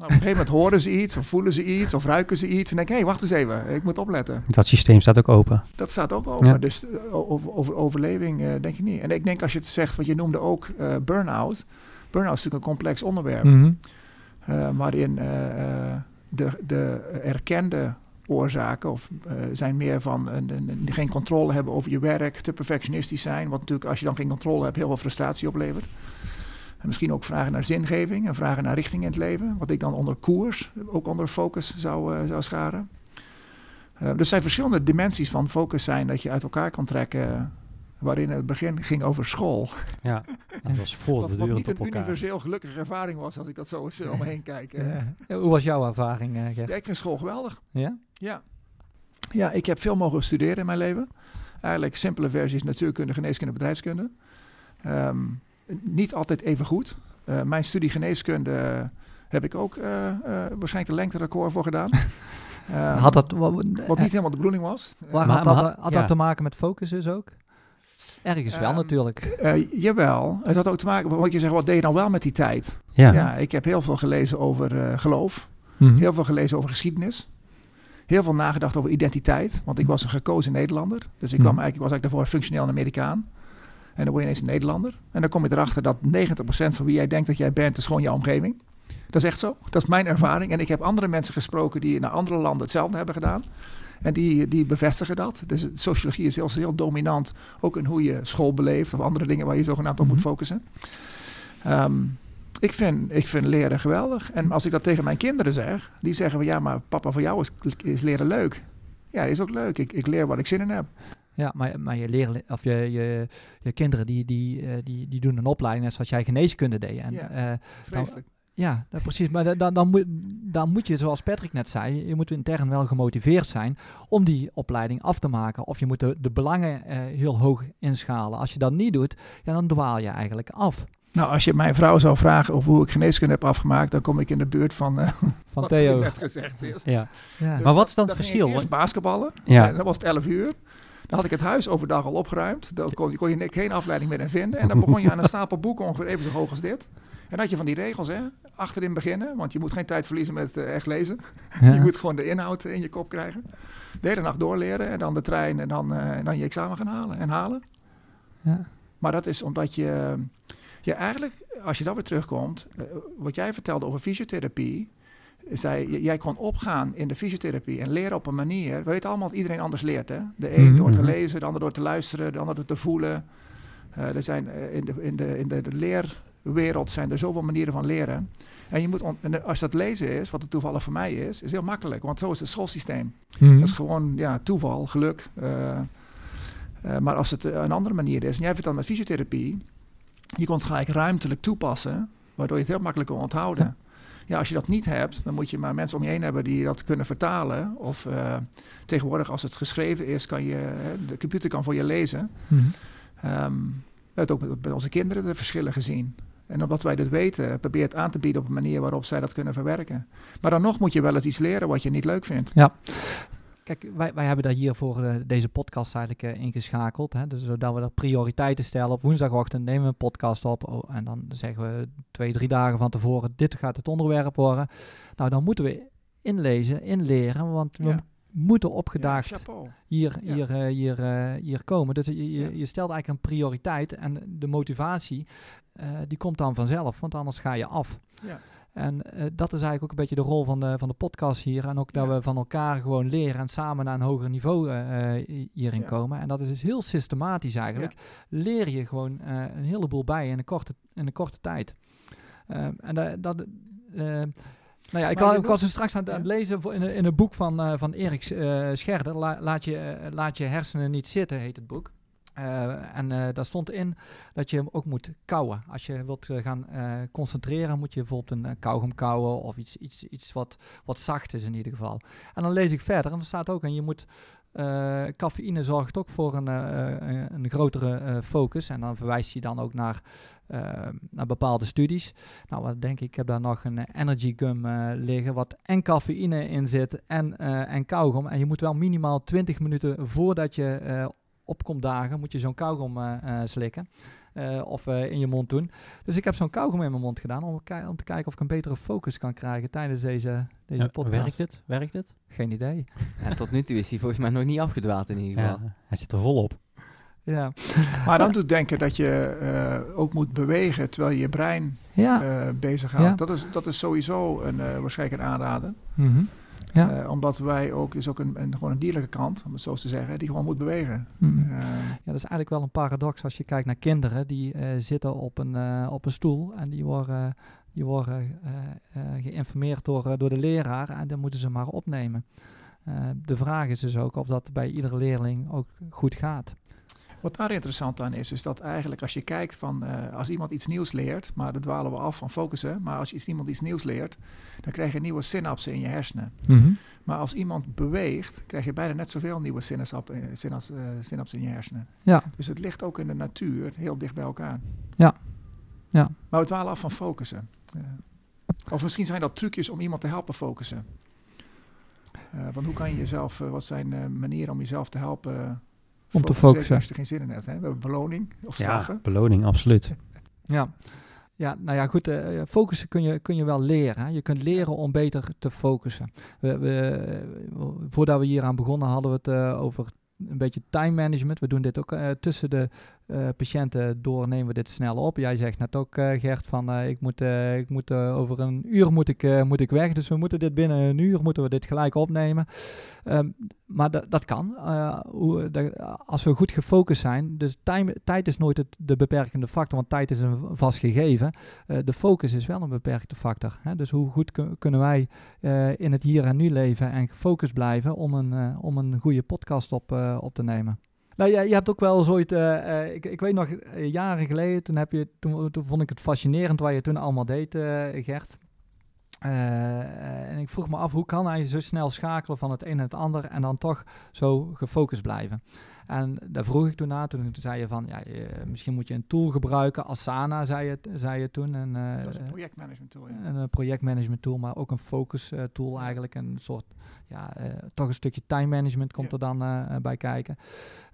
Nou, op een gegeven moment horen ze iets, of voelen ze iets, of ruiken ze iets. En denken, hé, hey, wacht eens even, ik moet opletten. Dat systeem staat ook open. Dat staat ook open. Dus uh, over, overleving uh, denk je niet. En ik denk als je het zegt, wat je noemde ook uh, burn-out. Burn-out is natuurlijk een complex onderwerp. Mm -hmm. waarin de, de erkende oorzaken of, zijn meer van geen controle hebben over je werk, te perfectionistisch zijn. Wat natuurlijk als je dan geen controle hebt heel veel frustratie oplevert. En misschien ook vragen naar zingeving en vragen naar richting in het leven. Wat ik dan onder koers, ook onder focus zou, uh, zou scharen. Uh, er zijn verschillende dimensies van focus zijn dat je uit elkaar kan trekken. Waarin het begin ging over school. Ja, dat was voortdurend Wat niet een universeel gelukkige ervaring was, als ik dat zo eens om me heen kijk. Ja. Hoe was jouw ervaring, ja, ik vind school geweldig. Ja? Ja. Ja, ik heb veel mogen studeren in mijn leven. Eigenlijk simpele versies natuurkunde, geneeskunde, bedrijfskunde. Um, niet altijd even goed. Uh, mijn studie geneeskunde heb ik ook uh, uh, waarschijnlijk de lengterecord voor gedaan. had dat, wat, wat niet helemaal de bedoeling was. Maar, had, dat, had dat te maken met focus dus ook? Ergens wel um, natuurlijk. jawel, het had ook te maken, wat je zegt, wat deed je dan wel met die tijd? Ja, ja ik heb heel veel gelezen over geloof, mm -hmm. heel veel gelezen over geschiedenis. Heel veel nagedacht over identiteit, want ik was een gekozen Nederlander. Dus ik, kwam eigenlijk, ik was eigenlijk daarvoor functioneel Amerikaan. En dan word je ineens een Nederlander. En dan kom je erachter dat 90% van wie jij denkt dat jij bent, is gewoon jouw omgeving. Dat is echt zo. Dat is mijn ervaring. En ik heb andere mensen gesproken die in andere landen hetzelfde hebben gedaan. En die, die bevestigen dat. Dus sociologie is heel, heel dominant. Ook in hoe je school beleeft of andere dingen waar je zogenaamd op moet mhm. focussen. Um, ik, vind, ik vind leren geweldig. En als ik dat tegen mijn kinderen zeg, die zeggen van ja, maar papa, voor jou is, is leren leuk. Ja, dat is ook leuk. Ik, ik leer wat ik zin in heb. Ja, maar, maar je, leren, of je, je, je kinderen die, die, uh, die, die doen een opleiding net zoals jij geneeskunde deed. En, ja, uh, dan, ja, precies. Maar dan, dan, moet, dan moet je, zoals Patrick net zei, je moet intern wel gemotiveerd zijn om die opleiding af te maken. Of je moet de, de belangen uh, heel hoog inschalen. Als je dat niet doet, ja, dan dwaal je eigenlijk af. Nou, als je mijn vrouw zou vragen of hoe ik geneeskunde heb afgemaakt, dan kom ik in de buurt van, uh, van wat Theo. net gezegd is. Ja. ja. Dus maar wat is dan het verschil? basketballen. Ja. En dan was het 11 uur. Dan had ik het huis overdag al opgeruimd. Dan kon, kon je geen afleiding meer in vinden. En dan begon je aan een stapel boeken ongeveer even zo hoog als dit. En dan had je van die regels, hè. Achterin beginnen, want je moet geen tijd verliezen met uh, echt lezen. je moet gewoon de inhoud in je kop krijgen. De hele nacht doorleren en dan de trein en dan, uh, en dan je examen gaan halen en halen. Ja. Maar dat is omdat je, je eigenlijk, als je dan weer terugkomt, uh, wat jij vertelde over fysiotherapie, zei, jij kon opgaan in de fysiotherapie en leren op een manier. We weten allemaal dat iedereen anders leert. Hè? De een mhm, door te mhm. lezen, de ander door te luisteren, de ander door te voelen. Uh, er zijn, uh, in, de, in, de, in de, de, leerwereld zijn er zoveel manieren van leren. En je moet en als dat lezen is, wat het toevallig voor mij is, is heel makkelijk. Want zo is het schoolsysteem. Mm Dat is gewoon ja, toeval, geluk. Uh, maar als het een andere manier is, en jij vertelt met fysiotherapie, je kon het gelijk ruimtelijk toepassen, waardoor je het heel makkelijk kon onthouden. Ja, als je dat niet hebt, dan moet je maar mensen om je heen hebben die dat kunnen vertalen. Of uh, tegenwoordig, als het geschreven is, kan je, de computer kan voor je lezen. Mm -hmm. um, we hebben ook bij onze kinderen de verschillen gezien. En omdat wij dit weten, probeer het aan te bieden op een manier waarop zij dat kunnen verwerken. Maar dan nog moet je wel eens iets leren wat je niet leuk vindt. Ja. Kijk, wij, wij hebben daar hier voor uh, deze podcast eigenlijk uh, ingeschakeld. Hè? Dus zodat we er prioriteiten stellen. Op woensdagochtend nemen we een podcast op. Oh, en dan zeggen we twee, drie dagen van tevoren: dit gaat het onderwerp worden. Nou, dan moeten we inlezen, inleren. Want we moeten opgedaagd ja, hier, hier, uh, hier, hier komen. Dus je, je, je, stelt eigenlijk een prioriteit. En de motivatie, die komt dan vanzelf. Want anders ga je af. Ja. En uh, dat is eigenlijk ook een beetje de rol van de, van de podcast hier. En ook dat we van elkaar gewoon leren en samen naar een hoger niveau uh, hierin ja. komen. En dat is dus heel systematisch eigenlijk. Ja. Leer je gewoon uh, een heleboel bij in een korte, in een korte tijd. Ehm, en dat... Nou ja, ik, was, ik was dus straks aan, aan, het lezen in, in een boek van, van Erik Scherder. La, laat, je, laat je hersenen niet zitten, heet het boek. Uh, en uh, daar stond in dat je hem ook moet kouwen. Als je wilt uh, gaan concentreren, moet je bijvoorbeeld een kauwgom kouwen of iets, iets, iets wat, wat zacht is in ieder geval. En dan lees ik verder en er staat ook, en je moet cafeïne zorgt ook voor een, een grotere focus. En dan verwijst hij dan ook naar, naar bepaalde studies. Nou, wat denk ik, ik heb daar nog een energy gum liggen, wat en cafeïne in zit en, en kauwgom. En je moet wel minimaal 20 minuten voordat je opkomt dagen, moet je zo'n kauwgom uh, slikken. Uh, of in je mond doen. Dus ik heb zo'n kauwgom in mijn mond gedaan om, om, te kijken of ik een betere focus kan krijgen tijdens deze, deze podcast. Werkt het? Werkt het? Geen idee. Ja, tot nu toe is hij volgens mij nog niet afgedwaald in ieder geval. Ja, hij zit er volop. Ja. maar dan doet denken dat je uh, ook moet bewegen terwijl je je brein ja. uh, bezighoudt. Ja. Dat, is, dat is sowieso een, uh, waarschijnlijk een aanrader. Mm -hmm. Ja. Uh, omdat wij ook, is ook een, een, gewoon een dierlijke kant, om het zo te zeggen, die gewoon moet bewegen. Mm. Uh, ja, dat is eigenlijk wel een paradox als je kijkt naar kinderen die uh, zitten op een, op een stoel en die worden, die worden geïnformeerd door, door de leraar en dan moeten ze maar opnemen. de vraag is dus ook of dat bij iedere leerling ook goed gaat. Wat daar interessant aan is, is dat eigenlijk als je kijkt van uh, als iemand iets nieuws leert, maar dan dwalen we af van focussen, maar als iemand iets nieuws leert, dan krijg je nieuwe synapsen in je hersenen. Mm -hmm. Maar als iemand beweegt, krijg je bijna net zoveel nieuwe synapsen, uh, synapsen in je hersenen. Ja. Dus het ligt ook in de natuur heel dicht bij elkaar. Ja. ja. Maar we dwalen af van focussen. Uh, of misschien zijn dat trucjes om iemand te helpen focussen. want hoe kan je jezelf, wat zijn manieren om jezelf te helpen om te focussen. Als je er geen zin in hebt. Hè? We hebben beloning of straffen. Ja, beloning, absoluut. ja. Ja, nou ja, goed. Uh, focussen kun je, kun je wel leren. Hè. Je kunt leren om beter te focussen. We, we, voordat we hier aan begonnen hadden we het uh, over een beetje time management. We doen dit ook uh, tussen de uh, patiënten door nemen we dit snel op. Jij zegt net ook, uh, Gert, van ik moet, ik moet over een uur moet ik, moet ik weg. Dus we moeten dit binnen een uur moeten we dit gelijk opnemen. Um, maar dat kan. Hoe, als we goed gefocust zijn. Dus tijd is nooit het, de beperkende factor, want tijd is een vast gegeven. de focus is wel een beperkte factor. Hè? Dus hoe goed kunnen wij in het hier en nu leven en gefocust blijven om een, om een goede podcast op, op te nemen. Nou ja, je hebt ook wel zoiets. Uh, uh, ik, ik weet nog, uh, jaren geleden, toen, heb je, toen, toen, vond ik het fascinerend wat je toen allemaal deed, Gert. en ik vroeg me af, hoe kan hij zo snel schakelen van het een en het ander en dan toch zo gefocust blijven? En daar vroeg ik toen na. Toen zei je van, ja, misschien moet je een tool gebruiken. Asana, zei je, zei je toen. En, uh, dat is een projectmanagement tool, ja. Een projectmanagement tool, maar ook een focus uh, tool eigenlijk. Een soort, ja, uh, toch een stukje time management komt ja. er dan bij kijken.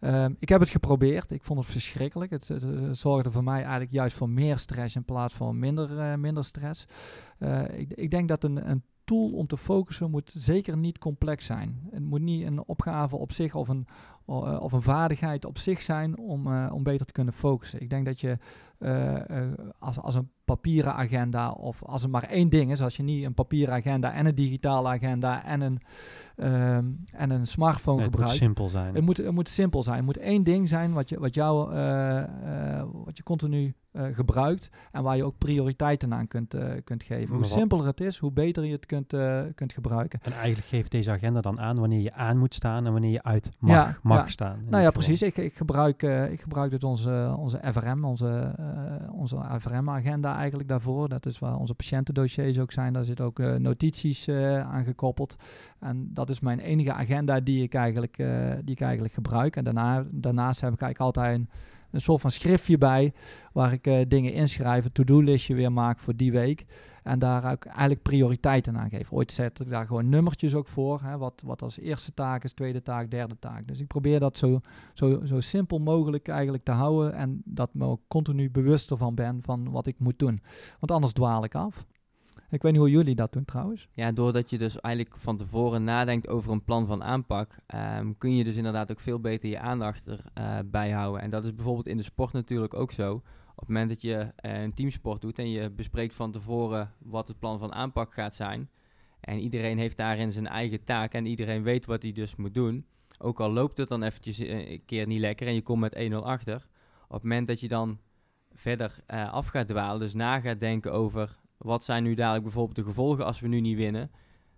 Ehm, ik heb het geprobeerd. Ik vond het verschrikkelijk. Het, het, het, zorgde voor mij eigenlijk juist voor meer stress in plaats van minder, minder stress. Ik, ik, denk dat een, een tool om te focussen moet zeker niet complex zijn. Het moet niet een opgave op zich of een, of een vaardigheid op zich zijn om, uh, om beter te kunnen focussen. Ik denk dat je uh, als, als een papieren agenda of als er maar één ding is, als je niet een papieren agenda en een digitale agenda en een, um, en een smartphone nee, gebruikt. Het moet simpel zijn. Het moet, het moet simpel zijn. Het moet één ding zijn wat je, wat jou, wat je continu gebruikt en waar je ook prioriteiten aan kunt, kunt geven. Hoe simpeler het is, hoe beter je het kunt, kunt gebruiken. En eigenlijk geeft deze agenda dan aan wanneer je aan moet staan en wanneer je uit mag, ja, mag ja. staan. Nou ja, precies. Ik, ik, gebruik, ik gebruik dus onze, onze FRM, onze, onze FRM-agenda eigenlijk daarvoor. Dat is waar onze patiëntendossiers ook zijn. Daar zit ook notities aan gekoppeld. En dat is mijn enige agenda die ik eigenlijk, die ik eigenlijk gebruik. En daarna, daarnaast heb ik eigenlijk altijd een een soort van schriftje bij waar ik uh, dingen inschrijf, een to-do-listje weer maak voor die week. En daar ook eigenlijk prioriteiten aan geef. Ooit zet ik daar gewoon nummertjes ook voor. Hè, wat, wat als eerste taak is, tweede taak, derde taak. Dus ik probeer dat zo, zo, zo simpel mogelijk eigenlijk te houden. En dat me ook continu bewuster van ben van wat ik moet doen. Want anders dwaal ik af. Ik weet niet hoe jullie dat doen trouwens. Ja, doordat je dus eigenlijk van tevoren nadenkt over een plan van aanpak, um, kun je dus inderdaad ook veel beter je aandacht erbij uh, houden. En dat is bijvoorbeeld in de sport natuurlijk ook zo. Op het moment dat je uh, een teamsport doet en je bespreekt van tevoren wat het plan van aanpak gaat zijn. En iedereen heeft daarin zijn eigen taak en iedereen weet wat hij dus moet doen. Ook al loopt het dan eventjes een keer niet lekker en je komt met 1-0 achter. Op het moment dat je dan verder uh, af gaat dwalen, dus na gaat denken over wat zijn nu dadelijk bijvoorbeeld de gevolgen als we nu niet winnen?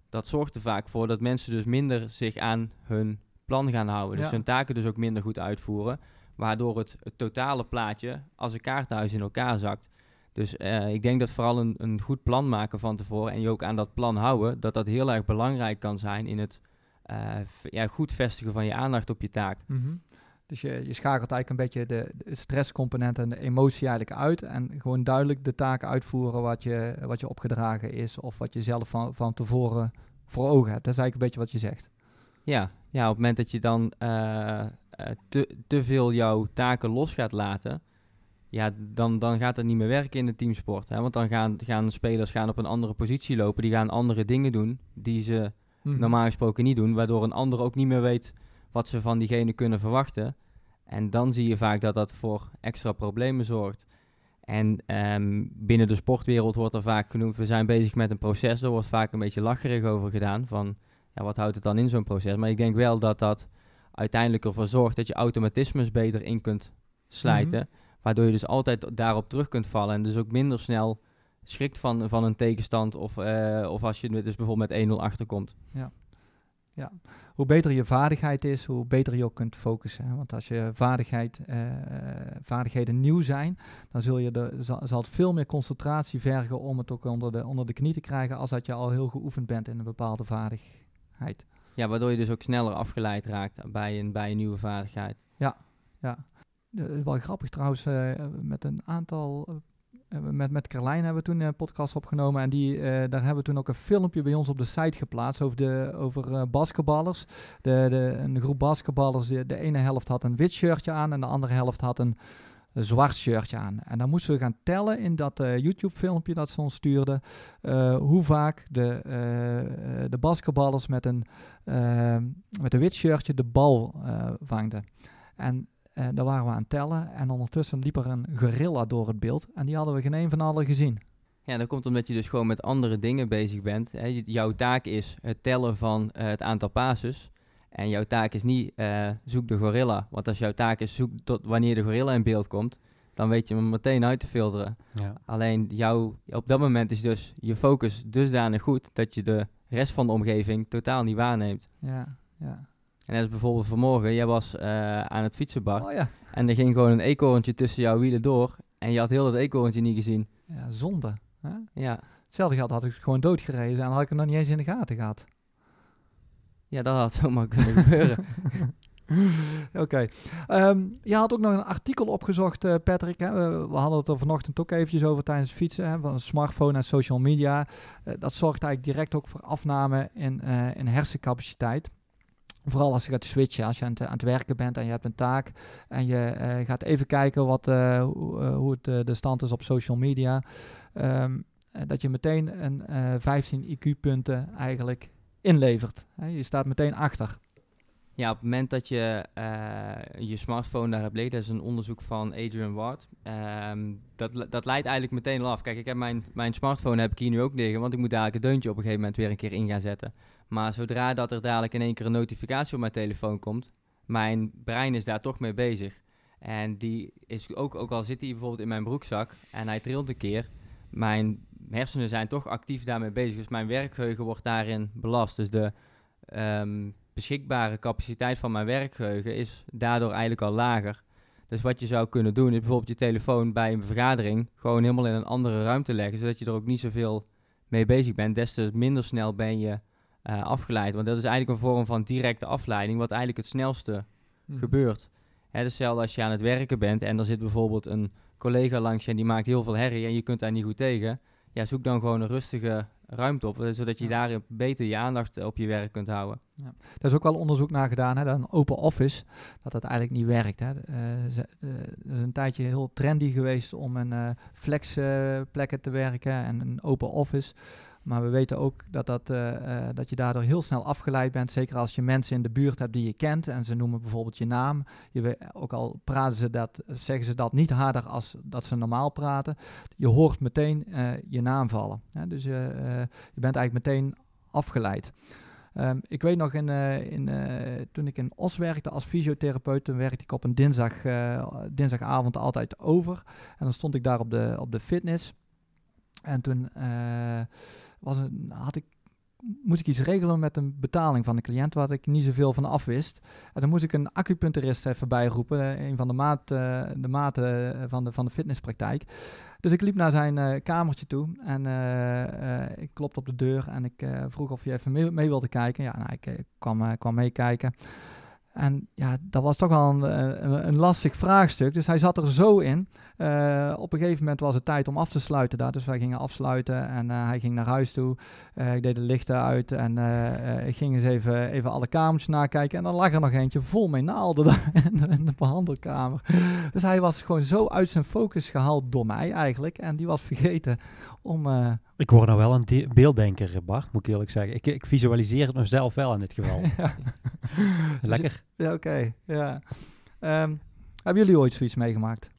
Dat zorgt er vaak voor dat mensen dus minder zich aan hun plan gaan houden. Dus ja. hun taken dus ook minder goed uitvoeren. Waardoor het, het totale plaatje als een kaarthuis in elkaar zakt. Dus uh, ik denk dat vooral een, een goed plan maken van tevoren en je ook aan dat plan houden, dat dat heel erg belangrijk kan zijn in het uh, ja, goed vestigen van je aandacht op je taak. Mm -hmm. Dus je, je schakelt eigenlijk een beetje de, de stresscomponent en de emotie eigenlijk uit. En gewoon duidelijk de taken uitvoeren wat je, wat je opgedragen is. Of wat je zelf van, van tevoren voor ogen hebt. Dat is eigenlijk een beetje wat je zegt. Ja, ja op het moment dat je dan uh, te, te veel jouw taken los gaat laten. Ja, dan, dan gaat het niet meer werken in de teamsport. Hè? Want dan gaan, gaan spelers gaan op een andere positie lopen. Die gaan andere dingen doen die ze mhm. normaal gesproken niet doen. Waardoor een ander ook niet meer weet wat ze van diegene kunnen verwachten. En dan zie je vaak dat dat voor extra problemen zorgt. En ehm, binnen de sportwereld wordt er vaak genoemd, we zijn bezig met een proces. Er wordt vaak een beetje lacherig over gedaan van, ja, wat houdt het dan in zo'n proces? Maar ik denk wel dat dat uiteindelijk ervoor zorgt dat je automatismes beter in kunt slijten. Mhm. Waardoor je dus altijd daarop terug kunt vallen en dus ook minder snel schrikt van, van een tegenstand of, uh, of als je dus bijvoorbeeld met 1-0 achterkomt. Ja. Ja, hoe beter je vaardigheid is, hoe beter je ook kunt focussen. Want als je vaardigheid, uh, vaardigheden nieuw zijn, dan zul je de, zal, zal, het veel meer concentratie vergen om het ook onder de, onder de knie te krijgen, als dat je al heel geoefend bent in een bepaalde vaardigheid. Ja, waardoor je dus ook sneller afgeleid raakt bij een, bij een nieuwe vaardigheid. Ja, ja. wel grappig trouwens, uh, met een aantal met, met Carlijn hebben we toen een podcast opgenomen. En die, daar hebben we toen ook een filmpje bij ons op de site geplaatst over, de, over basketballers. De, de, een groep basketballers, de, de ene helft had een wit shirtje aan en de andere helft had een, zwart shirtje aan. En dan moesten we gaan tellen in dat uh, YouTube-filmpje dat ze ons stuurden, hoe vaak de, de basketballers met een, met een wit shirtje de bal vangden. En daar waren we aan het tellen en ondertussen liep er een gorilla door het beeld en die hadden we geen een van allen gezien. Ja, dat komt omdat je dus gewoon met andere dingen bezig bent. Hè. Jouw taak is het tellen van het aantal passes. En jouw taak is niet uh, zoek de gorilla. Want als jouw taak is zoek tot wanneer de gorilla in beeld komt, dan weet je hem meteen uit te filteren. Ja. Alleen jou, op dat moment is dus je focus dusdanig goed dat je de rest van de omgeving totaal niet waarneemt. Ja, ja. En dat is bijvoorbeeld vanmorgen, jij was uh, aan het fietsen, Bart. Oh, ja. En er ging gewoon een eekhoorntje tussen jouw wielen door. En je had heel dat eekhoorntje niet gezien. Ja, zonde. Hè? Ja. Hetzelfde geld had ik gewoon doodgereden en had ik het nog niet eens in de gaten gehad. Ja, dat had zomaar kunnen gebeuren. Oké. Ehm, je had ook nog een artikel opgezocht, uh, Patrick. Hè? We, hadden het er vanochtend ook eventjes over tijdens het fietsen. Hè? Van een smartphone en social media. Uh, dat zorgt eigenlijk direct ook voor afname in, in hersencapaciteit. Vooral als je gaat switchen, als je aan het, aan het werken bent en je hebt een taak en je gaat even kijken wat, hoe, het de stand is op social media. Um, dat je meteen een 15 IQ-punten eigenlijk inlevert. je staat meteen achter. Ja, op het moment dat je je smartphone daar hebt liggen, dat is een onderzoek van Adrian Ward. Um, dat, dat leidt eigenlijk meteen al af. Kijk, ik heb mijn, mijn smartphone heb ik hier nu ook liggen, want ik moet dadelijk het deuntje op een gegeven moment weer een keer in gaan zetten. Maar zodra dat er dadelijk in één keer een notificatie op mijn telefoon komt, mijn brein is daar toch mee bezig. En die is ook, ook al zit hij bijvoorbeeld in mijn broekzak en hij trilt een keer, mijn hersenen zijn toch actief daarmee bezig. Dus mijn werkgeheugen wordt daarin belast. Dus de um, beschikbare capaciteit van mijn werkgeheugen is daardoor eigenlijk al lager. Dus wat je zou kunnen doen, is bijvoorbeeld je telefoon bij een vergadering gewoon helemaal in een andere ruimte leggen, zodat je er ook niet zoveel mee bezig bent. Des te minder snel ben je uh, afgeleid. Want dat is eigenlijk een vorm van directe afleiding, wat eigenlijk het snelste hmm. gebeurt. Hè, dus als je aan het werken bent en er zit bijvoorbeeld een collega langs je en die maakt heel veel herrie en je kunt daar niet goed tegen. Ja, zoek dan gewoon een rustige ruimte op, eh, zodat je daar beter je aandacht op je werk kunt houden. Ja. Er is ook wel onderzoek naar gedaan, hè, dat een open office, dat dat eigenlijk niet werkt. Hè. Uh, is een tijdje heel trendy geweest om een uh, flex plekken te werken en een open office. Maar we weten ook dat, dat, uh, uh, dat je daardoor heel snel afgeleid bent. Zeker als je mensen in de buurt hebt die je kent. En ze noemen bijvoorbeeld je naam. Je, ook al praten ze dat, zeggen ze dat niet harder als dat ze normaal praten. Je hoort meteen uh, je naam vallen. Dus je bent eigenlijk meteen afgeleid. Um, ik weet nog, in, in, toen ik in Os werkte als fysiotherapeut, toen werkte ik op een dinsdag, dinsdagavond altijd over. En dan stond ik daar op de, op de fitness. En toen was een, had ik moest ik iets regelen met een betaling van de cliënt waar ik niet zoveel van afwist. En dan moest ik een acupuncturist even bijroepen, een van de, maat, de maten van de, van de fitnesspraktijk. Dus ik liep naar zijn kamertje toe en ik klopte op de deur en ik vroeg of hij even mee, mee, wilde kijken. Ja, nou, ik kwam, kwam meekijken. En ja, dat was toch wel een, een, een, lastig vraagstuk. Dus hij zat er zo in. Uh, op een gegeven moment was het tijd om af te sluiten daar. Dus wij gingen afsluiten en uh, hij ging naar huis toe. Ik deed de lichten uit en ik ging eens even, even alle kamers nakijken. En dan lag er nog eentje vol met naalden in de behandelkamer. Dus hij was gewoon zo uit zijn focus gehaald door mij eigenlijk. En die was vergeten om ik word nou wel een beelddenker, Bart, moet ik eerlijk zeggen. Ik, ik visualiseer het mezelf wel in dit geval. Lekker. Ja, oké. ja. Um, hebben jullie ooit zoiets meegemaakt?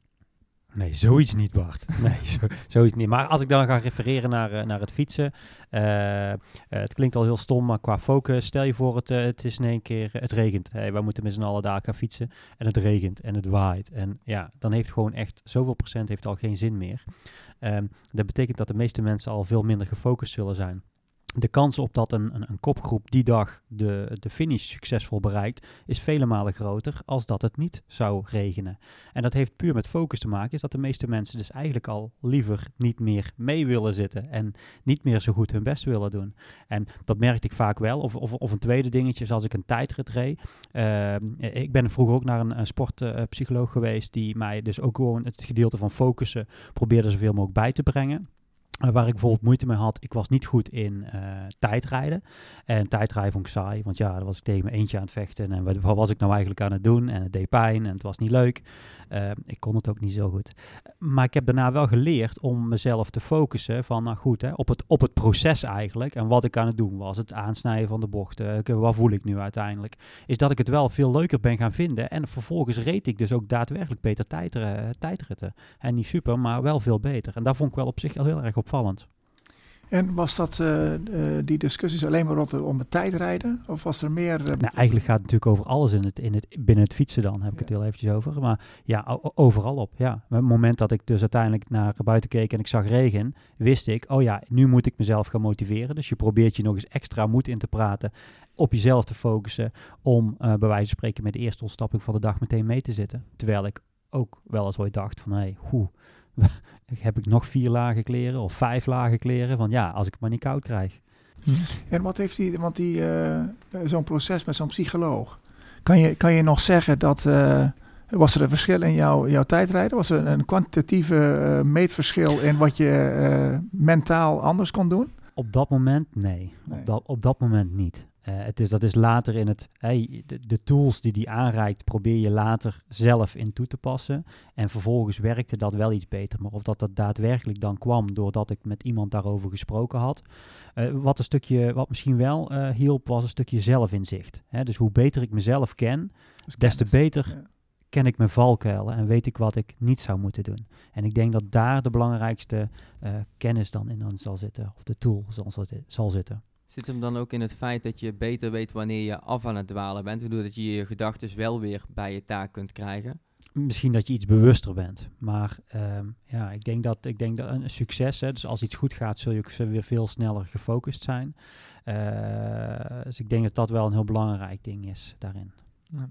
Nee, zoiets niet, Bart. Nee, zo, zoiets niet. Maar als ik dan ga refereren naar, uh, naar het fietsen. Uh, uh, het klinkt al heel stom, maar qua focus. Stel je voor, het, het is in één keer, het regent. Hey, wij moeten met z'n allen daar gaan fietsen. En het regent en het waait. En ja, dan heeft gewoon echt zoveel procent heeft al geen zin meer. Um, dat betekent dat de meeste mensen al veel minder gefocust zullen zijn de kans op dat een, een, een, kopgroep die dag de, de finish succesvol bereikt, is vele malen groter als dat het niet zou regenen. En dat heeft puur met focus te maken, is dat de meeste mensen dus eigenlijk al liever niet meer mee willen zitten en niet meer zo goed hun best willen doen. En dat merkte ik vaak wel. Of, of, of een tweede dingetje is als ik een tijdrit reed. Uh, ik ben vroeger ook naar een sportpsycholoog geweest die mij dus ook gewoon het gedeelte van focussen probeerde zoveel mogelijk bij te brengen. Waar ik bijvoorbeeld moeite mee had, ik was niet goed in uh, tijdrijden. En tijdrijden vond ik saai, want ja, dan was ik tegen mijn eentje aan het vechten. En wat, was ik nou eigenlijk aan het doen? En het deed pijn en het was niet leuk. Uh, ik kon het ook niet zo goed. Maar ik heb daarna wel geleerd om mezelf te focussen van, nou goed, hè, op, het, op het proces eigenlijk. En wat ik aan het doen was, het aansnijden van de bochten. wat voel ik nu uiteindelijk? Is dat ik het wel veel leuker ben gaan vinden. En vervolgens reed ik dus ook daadwerkelijk beter tijdritten. En niet super, maar wel veel beter. En daar vond ik wel op zich al heel erg op opvallend. En was dat uh, uh, die discussies alleen maar rond om het tijdrijden? Of was er meer? Uh, nou, eigenlijk gaat het natuurlijk over alles in het, in het, binnen het fietsen dan, heb ik het heel eventjes over. Maar ja, overal op, ja. Het moment dat ik dus uiteindelijk naar buiten keek en ik zag regen, wist ik, oh ja, nu moet ik mezelf gaan motiveren. Dus je probeert je nog eens extra moed in te praten, op jezelf te focussen, om bij wijze van spreken met de eerste ontsnapping van de dag meteen mee te zitten. Terwijl ik ook wel eens ooit dacht van, hé, hey, hoe heb ik nog vier lagen kleren of vijf lagen kleren. Van ja, als ik het maar niet koud krijg. Hm. En wat heeft die, want die, uh, zo'n proces met zo'n psycholoog. Kan je, kan je nog zeggen dat, uh, was er een verschil in jouw, jouw tijdrijden? Was er een kwantitatieve uh, meetverschil in wat je mentaal anders kon doen? Op dat moment nee. nee. Op, dat, op dat moment niet. Uh, het is, dat is later in het, hey, de, de, tools die die aanreikt, probeer je later zelf in toe te passen. En vervolgens werkte dat wel iets beter. Maar of dat, dat daadwerkelijk dan kwam doordat ik met iemand daarover gesproken had. Uh, wat een stukje, wat misschien wel uh, hielp, was een stukje zelfinzicht. Hè? Dus hoe beter ik mezelf ken, des te beter ken ik mijn valkuilen en weet ik wat ik niet zou moeten doen. En ik denk dat daar de belangrijkste kennis dan in dan zal zitten, of de tool zal, zal zitten. Zit hem dan ook in het feit dat je beter weet wanneer je af aan het dwalen bent, waardoor dat je je gedachten wel weer bij je taak kunt krijgen? Misschien dat je iets bewuster bent. Maar ehm, ja, ik denk dat, ik denk dat een succes, hè, dus als iets goed gaat, zul je ook weer veel sneller gefocust zijn. Uh, dus ik denk dat dat wel een heel belangrijk ding is daarin. Ja.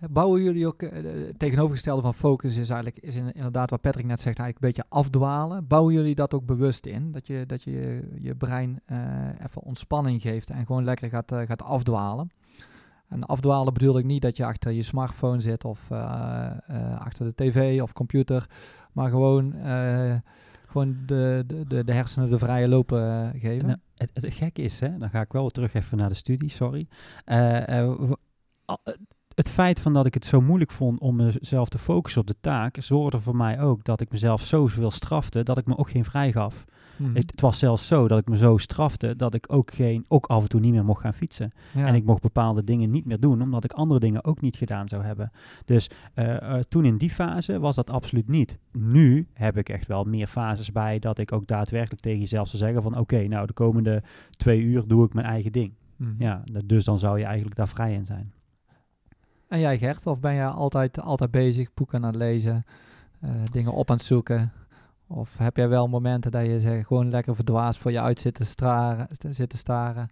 Bouwen jullie ook, uh, tegenovergestelde van focus is eigenlijk, is inderdaad wat Patrick net zegt, eigenlijk een beetje afdwalen. Bouwen jullie dat ook bewust in? Dat je dat je, je brein uh, even ontspanning geeft en gewoon lekker gaat, uh, gaat afdwalen? En afdwalen bedoel ik niet dat je achter je smartphone zit of achter de tv of computer, maar gewoon, gewoon de, de, de, hersenen de vrije lopen geven. Nou, het, het gekke is, hè, dan ga ik wel terug even naar de studie, sorry het feit van dat ik het zo moeilijk vond om mezelf te focussen op de taak, zorgde voor mij ook dat ik mezelf zo veel strafte dat ik me ook geen vrij gaf. Mhm. Het, was zelfs zo dat ik me zo strafte dat ik ook, geen, ook af en toe niet meer mocht gaan fietsen. En ik mocht bepaalde dingen niet meer doen, omdat ik andere dingen ook niet gedaan zou hebben. Dus uh, uh, toen in die fase was dat absoluut niet. Nu heb ik echt wel meer fases bij dat ik ook daadwerkelijk tegen jezelf zou zeggen van oké, nou de komende twee uur doe ik mijn eigen ding. Mhm. Ja, dus dan zou je eigenlijk daar vrij in zijn. En jij Gert, of ben je altijd, altijd bezig, boeken aan het lezen, uh, dingen op aan het zoeken? Of heb jij wel momenten dat je zeg, gewoon lekker verdwaasd voor je uit zit te staren? Zit te staren?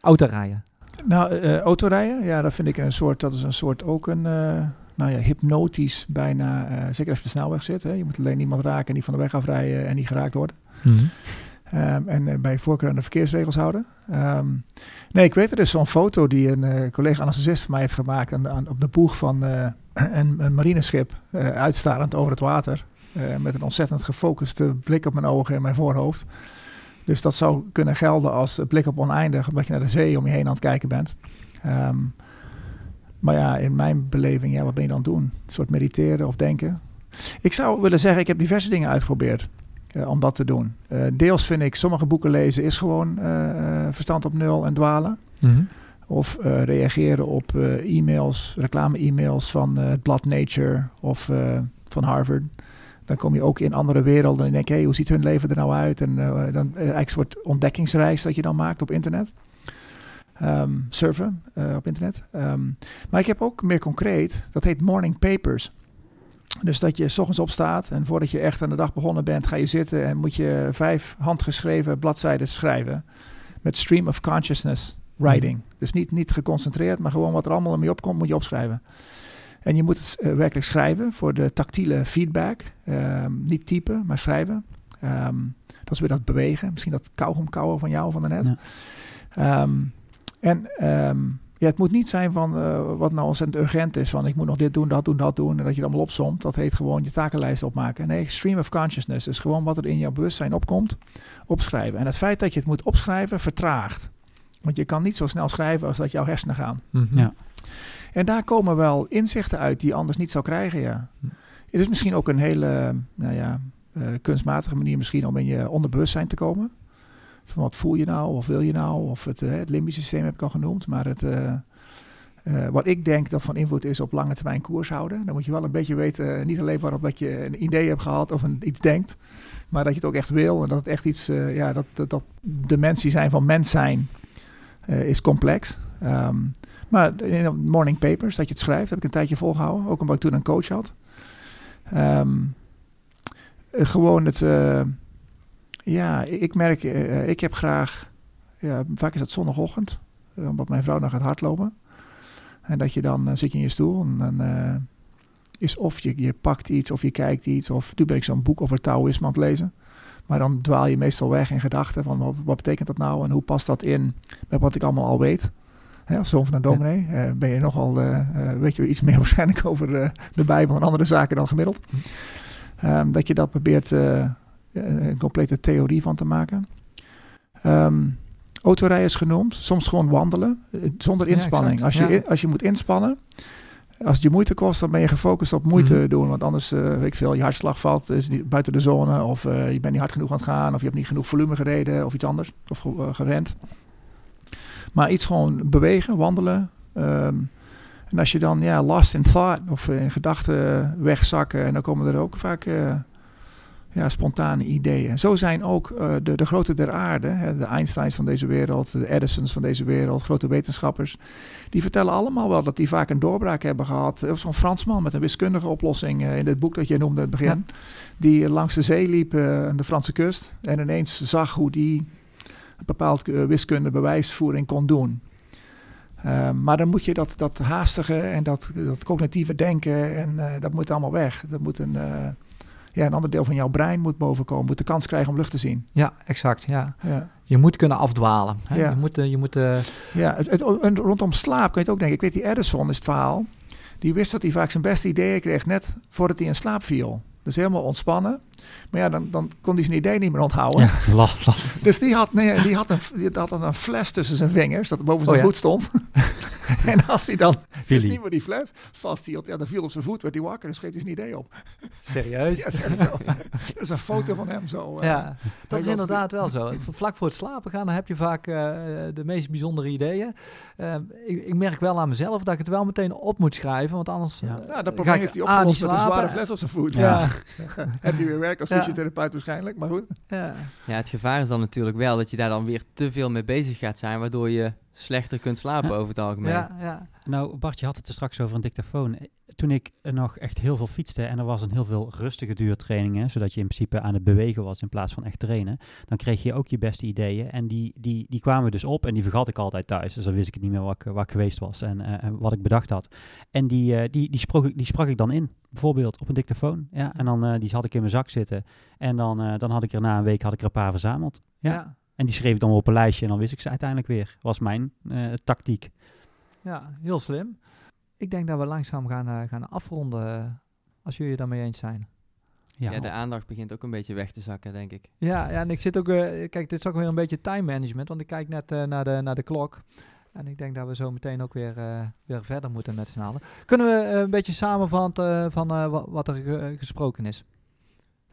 Autorijden. Nou, uh, autorijden, ja, dat vind ik een soort, dat is een soort ook een, uh, nou ja, hypnotisch bijna, zeker als je op de snelweg zit. Hè. Je moet alleen niemand raken en die van de weg afrijden en niet geraakt worden. Mm -hmm. Um, en bij voorkeur aan de verkeersregels houden. Um, nee, ik weet er dus zo'n foto die een collega anesthesist van mij heeft gemaakt aan, op de boeg van een, een, marineschip, uitstarend over het water. met een ontzettend gefocuste blik op mijn ogen en mijn voorhoofd. Dus dat zou kunnen gelden als blik op oneindig, omdat je naar de zee om je heen aan het kijken bent. Um, maar ja, in mijn beleving, ja, wat ben je dan doen? Een soort mediteren of denken. Ik zou willen zeggen, ik heb diverse dingen uitgeprobeerd uh, om dat te doen. Uh, deels vind ik, sommige boeken lezen is gewoon uh, verstand op nul en dwalen. Mm -hmm. Of reageren op e-mails, reclame-e-mails van het blad Nature of van Harvard. Dan kom je ook in andere werelden en denk je, hey, hoe ziet hun leven er nou uit? En dan eigenlijk een soort ontdekkingsreis dat je dan maakt op internet. Um, surfen op internet. Um, maar ik heb ook meer concreet, dat heet morning papers. Dus dat je s ochtends opstaat en voordat je echt aan de dag begonnen bent, ga je zitten en moet je vijf handgeschreven bladzijden schrijven. Met stream of consciousness writing. Mm. Dus niet, niet geconcentreerd, maar gewoon wat er allemaal mee opkomt, moet je opschrijven. En je moet het uh, werkelijk schrijven voor de tactiele feedback. Um, niet typen, maar schrijven. Um, dat is weer dat bewegen. Misschien dat kauwgomkauwen van jou van daarnet. Ja. Um, en ja, het moet niet zijn van uh, wat nou ontzettend urgent is. Van ik moet nog dit doen, dat doen, dat doen. En dat je het allemaal opzomt. Dat heet gewoon je takenlijst opmaken. Nee, stream of consciousness is gewoon wat er in jouw bewustzijn opkomt. Opschrijven. En het feit dat je het moet opschrijven vertraagt. Want je kan niet zo snel schrijven als dat jouw hersenen gaan. Mm -hmm. Ja. En daar komen wel inzichten uit die je anders niet zou krijgen, ja. Het is misschien ook een hele nou ja, uh, kunstmatige manier misschien om in je onderbewustzijn te komen. Van wat voel je nou, of wil je nou, of het, uh, het limbische systeem heb ik al genoemd. Maar het, uh, wat ik denk dat van invloed is op lange termijn koers houden. Dan moet je wel een beetje weten, niet alleen waarop dat je een idee hebt gehad of een, iets denkt. Maar dat je het ook echt wil en dat het echt iets, ja, dat, dat, dat dimensie zijn van mens zijn is complex. Um, maar in morning papers, dat je het schrijft, heb ik een tijdje volgehouden. Ook omdat ik toen een coach had. Um, gewoon het... Ja, ik merk, uh, ik heb graag... Ja, vaak is het zondagochtend. Uh, omdat mijn vrouw dan gaat hardlopen. En dat je dan zit je in je stoel en dan is of je, je pakt iets of je kijkt iets. Of nu ben ik zo'n boek over Taoïsme aan het lezen. Maar dan dwaal je meestal weg in gedachten van wat, wat betekent dat nou en hoe past dat in met wat ik allemaal al weet. Hè, als zoon van een dominee uh, ben je nogal, weet je iets meer waarschijnlijk over de Bijbel en andere zaken dan gemiddeld. Um, dat je dat probeert een complete theorie van te maken. Um, autorijden is genoemd, soms gewoon wandelen, zonder inspanning. Ja, als, je, ja. als je moet inspannen, als het je moeite kost, dan ben je gefocust op moeite mm. doen. Want anders, uh, weet ik veel, je hartslag valt, is niet buiten de zone. Of uh, je bent niet hard genoeg aan het gaan. Of je hebt niet genoeg volume gereden of iets anders. Of uh, gerend. Maar iets gewoon bewegen, wandelen. Um, en als je dan ja, lost in thought of in gedachten wegzakken, en dan komen er ook vaak ja, spontane ideeën. Zo zijn ook uh, de, de grote der aarde, hè, de Einsteins van deze wereld, de Edisons van deze wereld, grote wetenschappers, die vertellen allemaal wel dat die vaak een doorbraak hebben gehad. Of zo'n Fransman met een wiskundige oplossing uh, in het boek dat je noemde in het begin, ja. die langs de zee liep aan de Franse kust en ineens zag hoe die een bepaald wiskunde bewijsvoering kon doen. Uh, maar dan moet je dat, dat haastige en dat, dat cognitieve denken en uh, dat moet allemaal weg. Dat moet een, uh, ja, een ander deel van jouw brein moet bovenkomen, moet de kans krijgen om lucht te zien. Ja, exact. Ja. ja. Je moet kunnen afdwalen. Hè? Ja. Je moet, je moet, ja, het, het, rondom slaap kun je het ook denken. Ik weet, die Edison is het verhaal. Die wist dat hij vaak zijn beste ideeën kreeg net voordat hij in slaap viel. Dus helemaal ontspannen. Maar ja, dan, dan kon hij zijn idee niet meer onthouden. Ja, la, la. Dus die had, nee, die, had een, die had een fles tussen zijn vingers, dat boven zijn oh, ja. voet stond. en als hij dan dus niet meer die fles vasthield, ja, dan viel op zijn voet, werd hij wakker en schreef hij zijn idee op. Serieus? ja, zo. Er is een foto van hem zo. Uh, ja, dat is inderdaad wel zo. Vlak voor het slapen gaan, dan heb je vaak uh, de meest bijzondere ideeën. Uh, ik, ik, merk wel aan mezelf dat ik het wel meteen op moet schrijven, want anders... Ja, ja dat probleem heeft hij opgelost met een zware fles op zijn voet. Ja. heb je weer werk als fysiotherapeut waarschijnlijk, maar goed. Ja. ja, het gevaar is dan natuurlijk wel dat je daar dan weer te veel mee bezig gaat zijn, waardoor je slechter kunt slapen over het algemeen. Ja, ja. Nou, Bart, je had het er straks over een dictafoon. Toen ik nog echt heel veel fietste en er was een heel veel rustige duurtrainingen, zodat je in principe aan het bewegen was in plaats van echt trainen, dan kreeg je ook je beste ideeën. En die, die, die kwamen dus op en die vergat ik altijd thuis. Dus dan wist ik het niet meer waar ik, waar ik geweest was en uh, wat ik bedacht had. En die, uh, die, die, sprak ik, die sprak ik dan in, bijvoorbeeld op een dictafoon. Ja, en dan uh, die had ik in mijn zak zitten. En dan, dan had ik er na een week had ik er een paar verzameld. ja. En die schreef ik dan op een lijstje en dan wist ik ze uiteindelijk weer. Was mijn uh, tactiek. Ja, heel slim. Ik denk dat we langzaam gaan, uh, gaan afronden, uh, als jullie daarmee eens zijn. Ja. ja. de aandacht begint ook een beetje weg te zakken, denk ik. Ja, ja en ik zit ook, kijk, dit is ook weer een beetje time management, want ik kijk net naar, de, naar de klok. En ik denk dat we zo meteen ook weer, weer verder moeten met z'n allen. Kunnen we een beetje samenvatten van wat er gesproken is?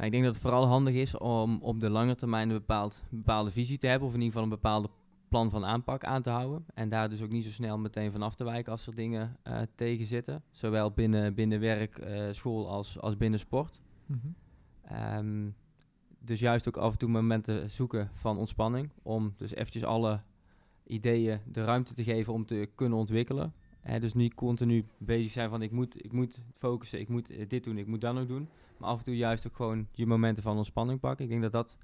Nou, ik denk dat het vooral handig is om op de lange termijn een bepaald, bepaalde visie te hebben, of in ieder geval een bepaalde plan van aanpak aan te houden. En daar dus ook niet zo snel meteen van af te wijken als er dingen uh, tegen zitten. Zowel binnen, binnen werk, uh, school als, als binnen sport. Mm -hmm. dus juist ook af en toe momenten zoeken van ontspanning. Om dus eventjes alle ideeën de ruimte te geven om te kunnen ontwikkelen. Dus niet continu bezig zijn van ik moet, ik moet focussen, ik moet dit doen, ik moet dat nog doen. Maar af en toe juist ook gewoon je momenten van ontspanning pakken. Ik denk dat dat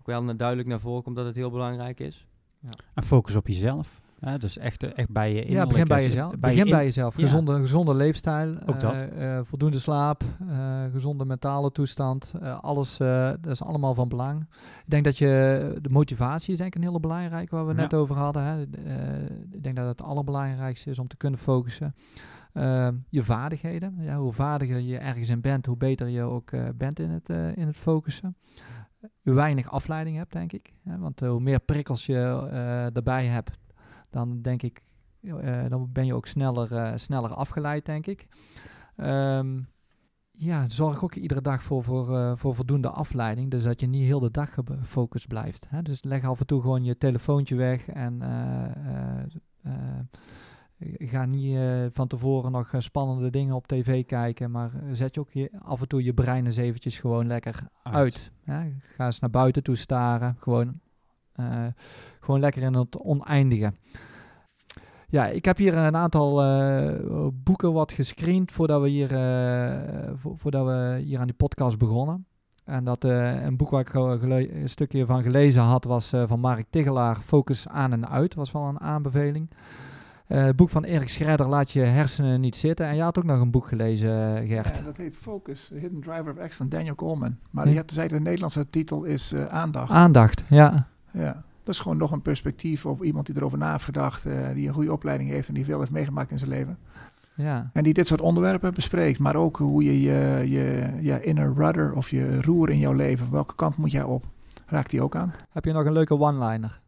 ook wel duidelijk naar voren komt dat het heel belangrijk is. Ja. En focus op jezelf. Ja, dus echt, eh, echt bij je Ja, begin bij jezelf. Bij begin bij jezelf. Gezonde, gezonde leefstijl. Ook dat. Uh, voldoende slaap. Uh, gezonde mentale toestand. alles, dat is allemaal van belang. Ik denk dat je... De motivatie is denk ik een hele belangrijke waar we net over hadden. Hè. ik denk dat het allerbelangrijkste is om te kunnen focussen. Je vaardigheden. Ja, hoe vaardiger je ergens in bent, hoe beter je ook uh, bent in het, uh, in het focussen. Hoe weinig afleiding hebt, denk ik. want uh, hoe meer prikkels je erbij hebt, dan denk ik, dan ben je ook sneller, sneller afgeleid, denk ik. Um, ja, zorg ook iedere dag voor, voor, voor voldoende afleiding. Dus dat je niet heel de dag gefocust blijft. Hè? Dus leg af en toe gewoon je telefoontje weg en ga niet van tevoren nog spannende dingen op tv kijken, maar zet je ook je, af en toe je brein eens eventjes gewoon lekker uit. uit ga eens naar buiten toe staren, gewoon, gewoon lekker in het oneindige. Ja, ik heb hier een aantal boeken wat gescreend voordat we hier, vo voordat we hier aan die podcast begonnen. En dat een boek waar ik een stukje van gelezen had was van Mark Tigelaar, Focus aan en uit, was wel een aanbeveling. Het boek van Erik Schredder, Laat je hersenen niet zitten. En je had ook nog een boek gelezen, eh, Gert. Ja, dat heet Focus, Hidden Driver of Excellence, Daniel Coleman. Maar je zei de Nederlandse titel is Aandacht. Aandacht, ja. Ja, dat is gewoon nog een perspectief op iemand die erover na heeft gedacht, die een goede opleiding heeft en die veel heeft meegemaakt in zijn leven. Ja. En die dit soort onderwerpen bespreekt, maar ook hoe je je, je, je inner rudder of je roer in jouw leven, welke kant moet jij op, raakt die ook aan. Heb je nog een leuke one-liner?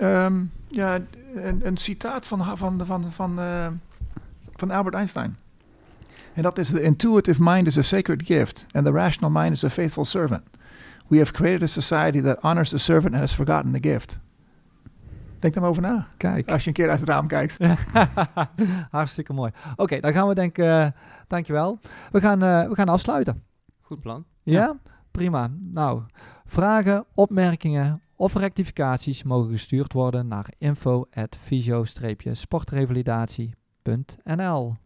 Um, ja, een, een, citaat van, van, van, van, uh, van Albert Einstein. En dat is: The intuitive mind is a sacred gift, and the rational mind is a faithful servant. We have created a society that honors the servant and has forgotten the gift. Denk daar maar over na. Kijk. Als je een keer uit het raam kijkt. Hartstikke mooi. Oké, dan gaan we denk uh, dankjewel. We gaan, uh, we gaan afsluiten. Goed plan. Ja? ja? Prima. Nou, vragen, opmerkingen, of rectificaties mogen gestuurd worden naar info.visio-sportrevalidatie.nl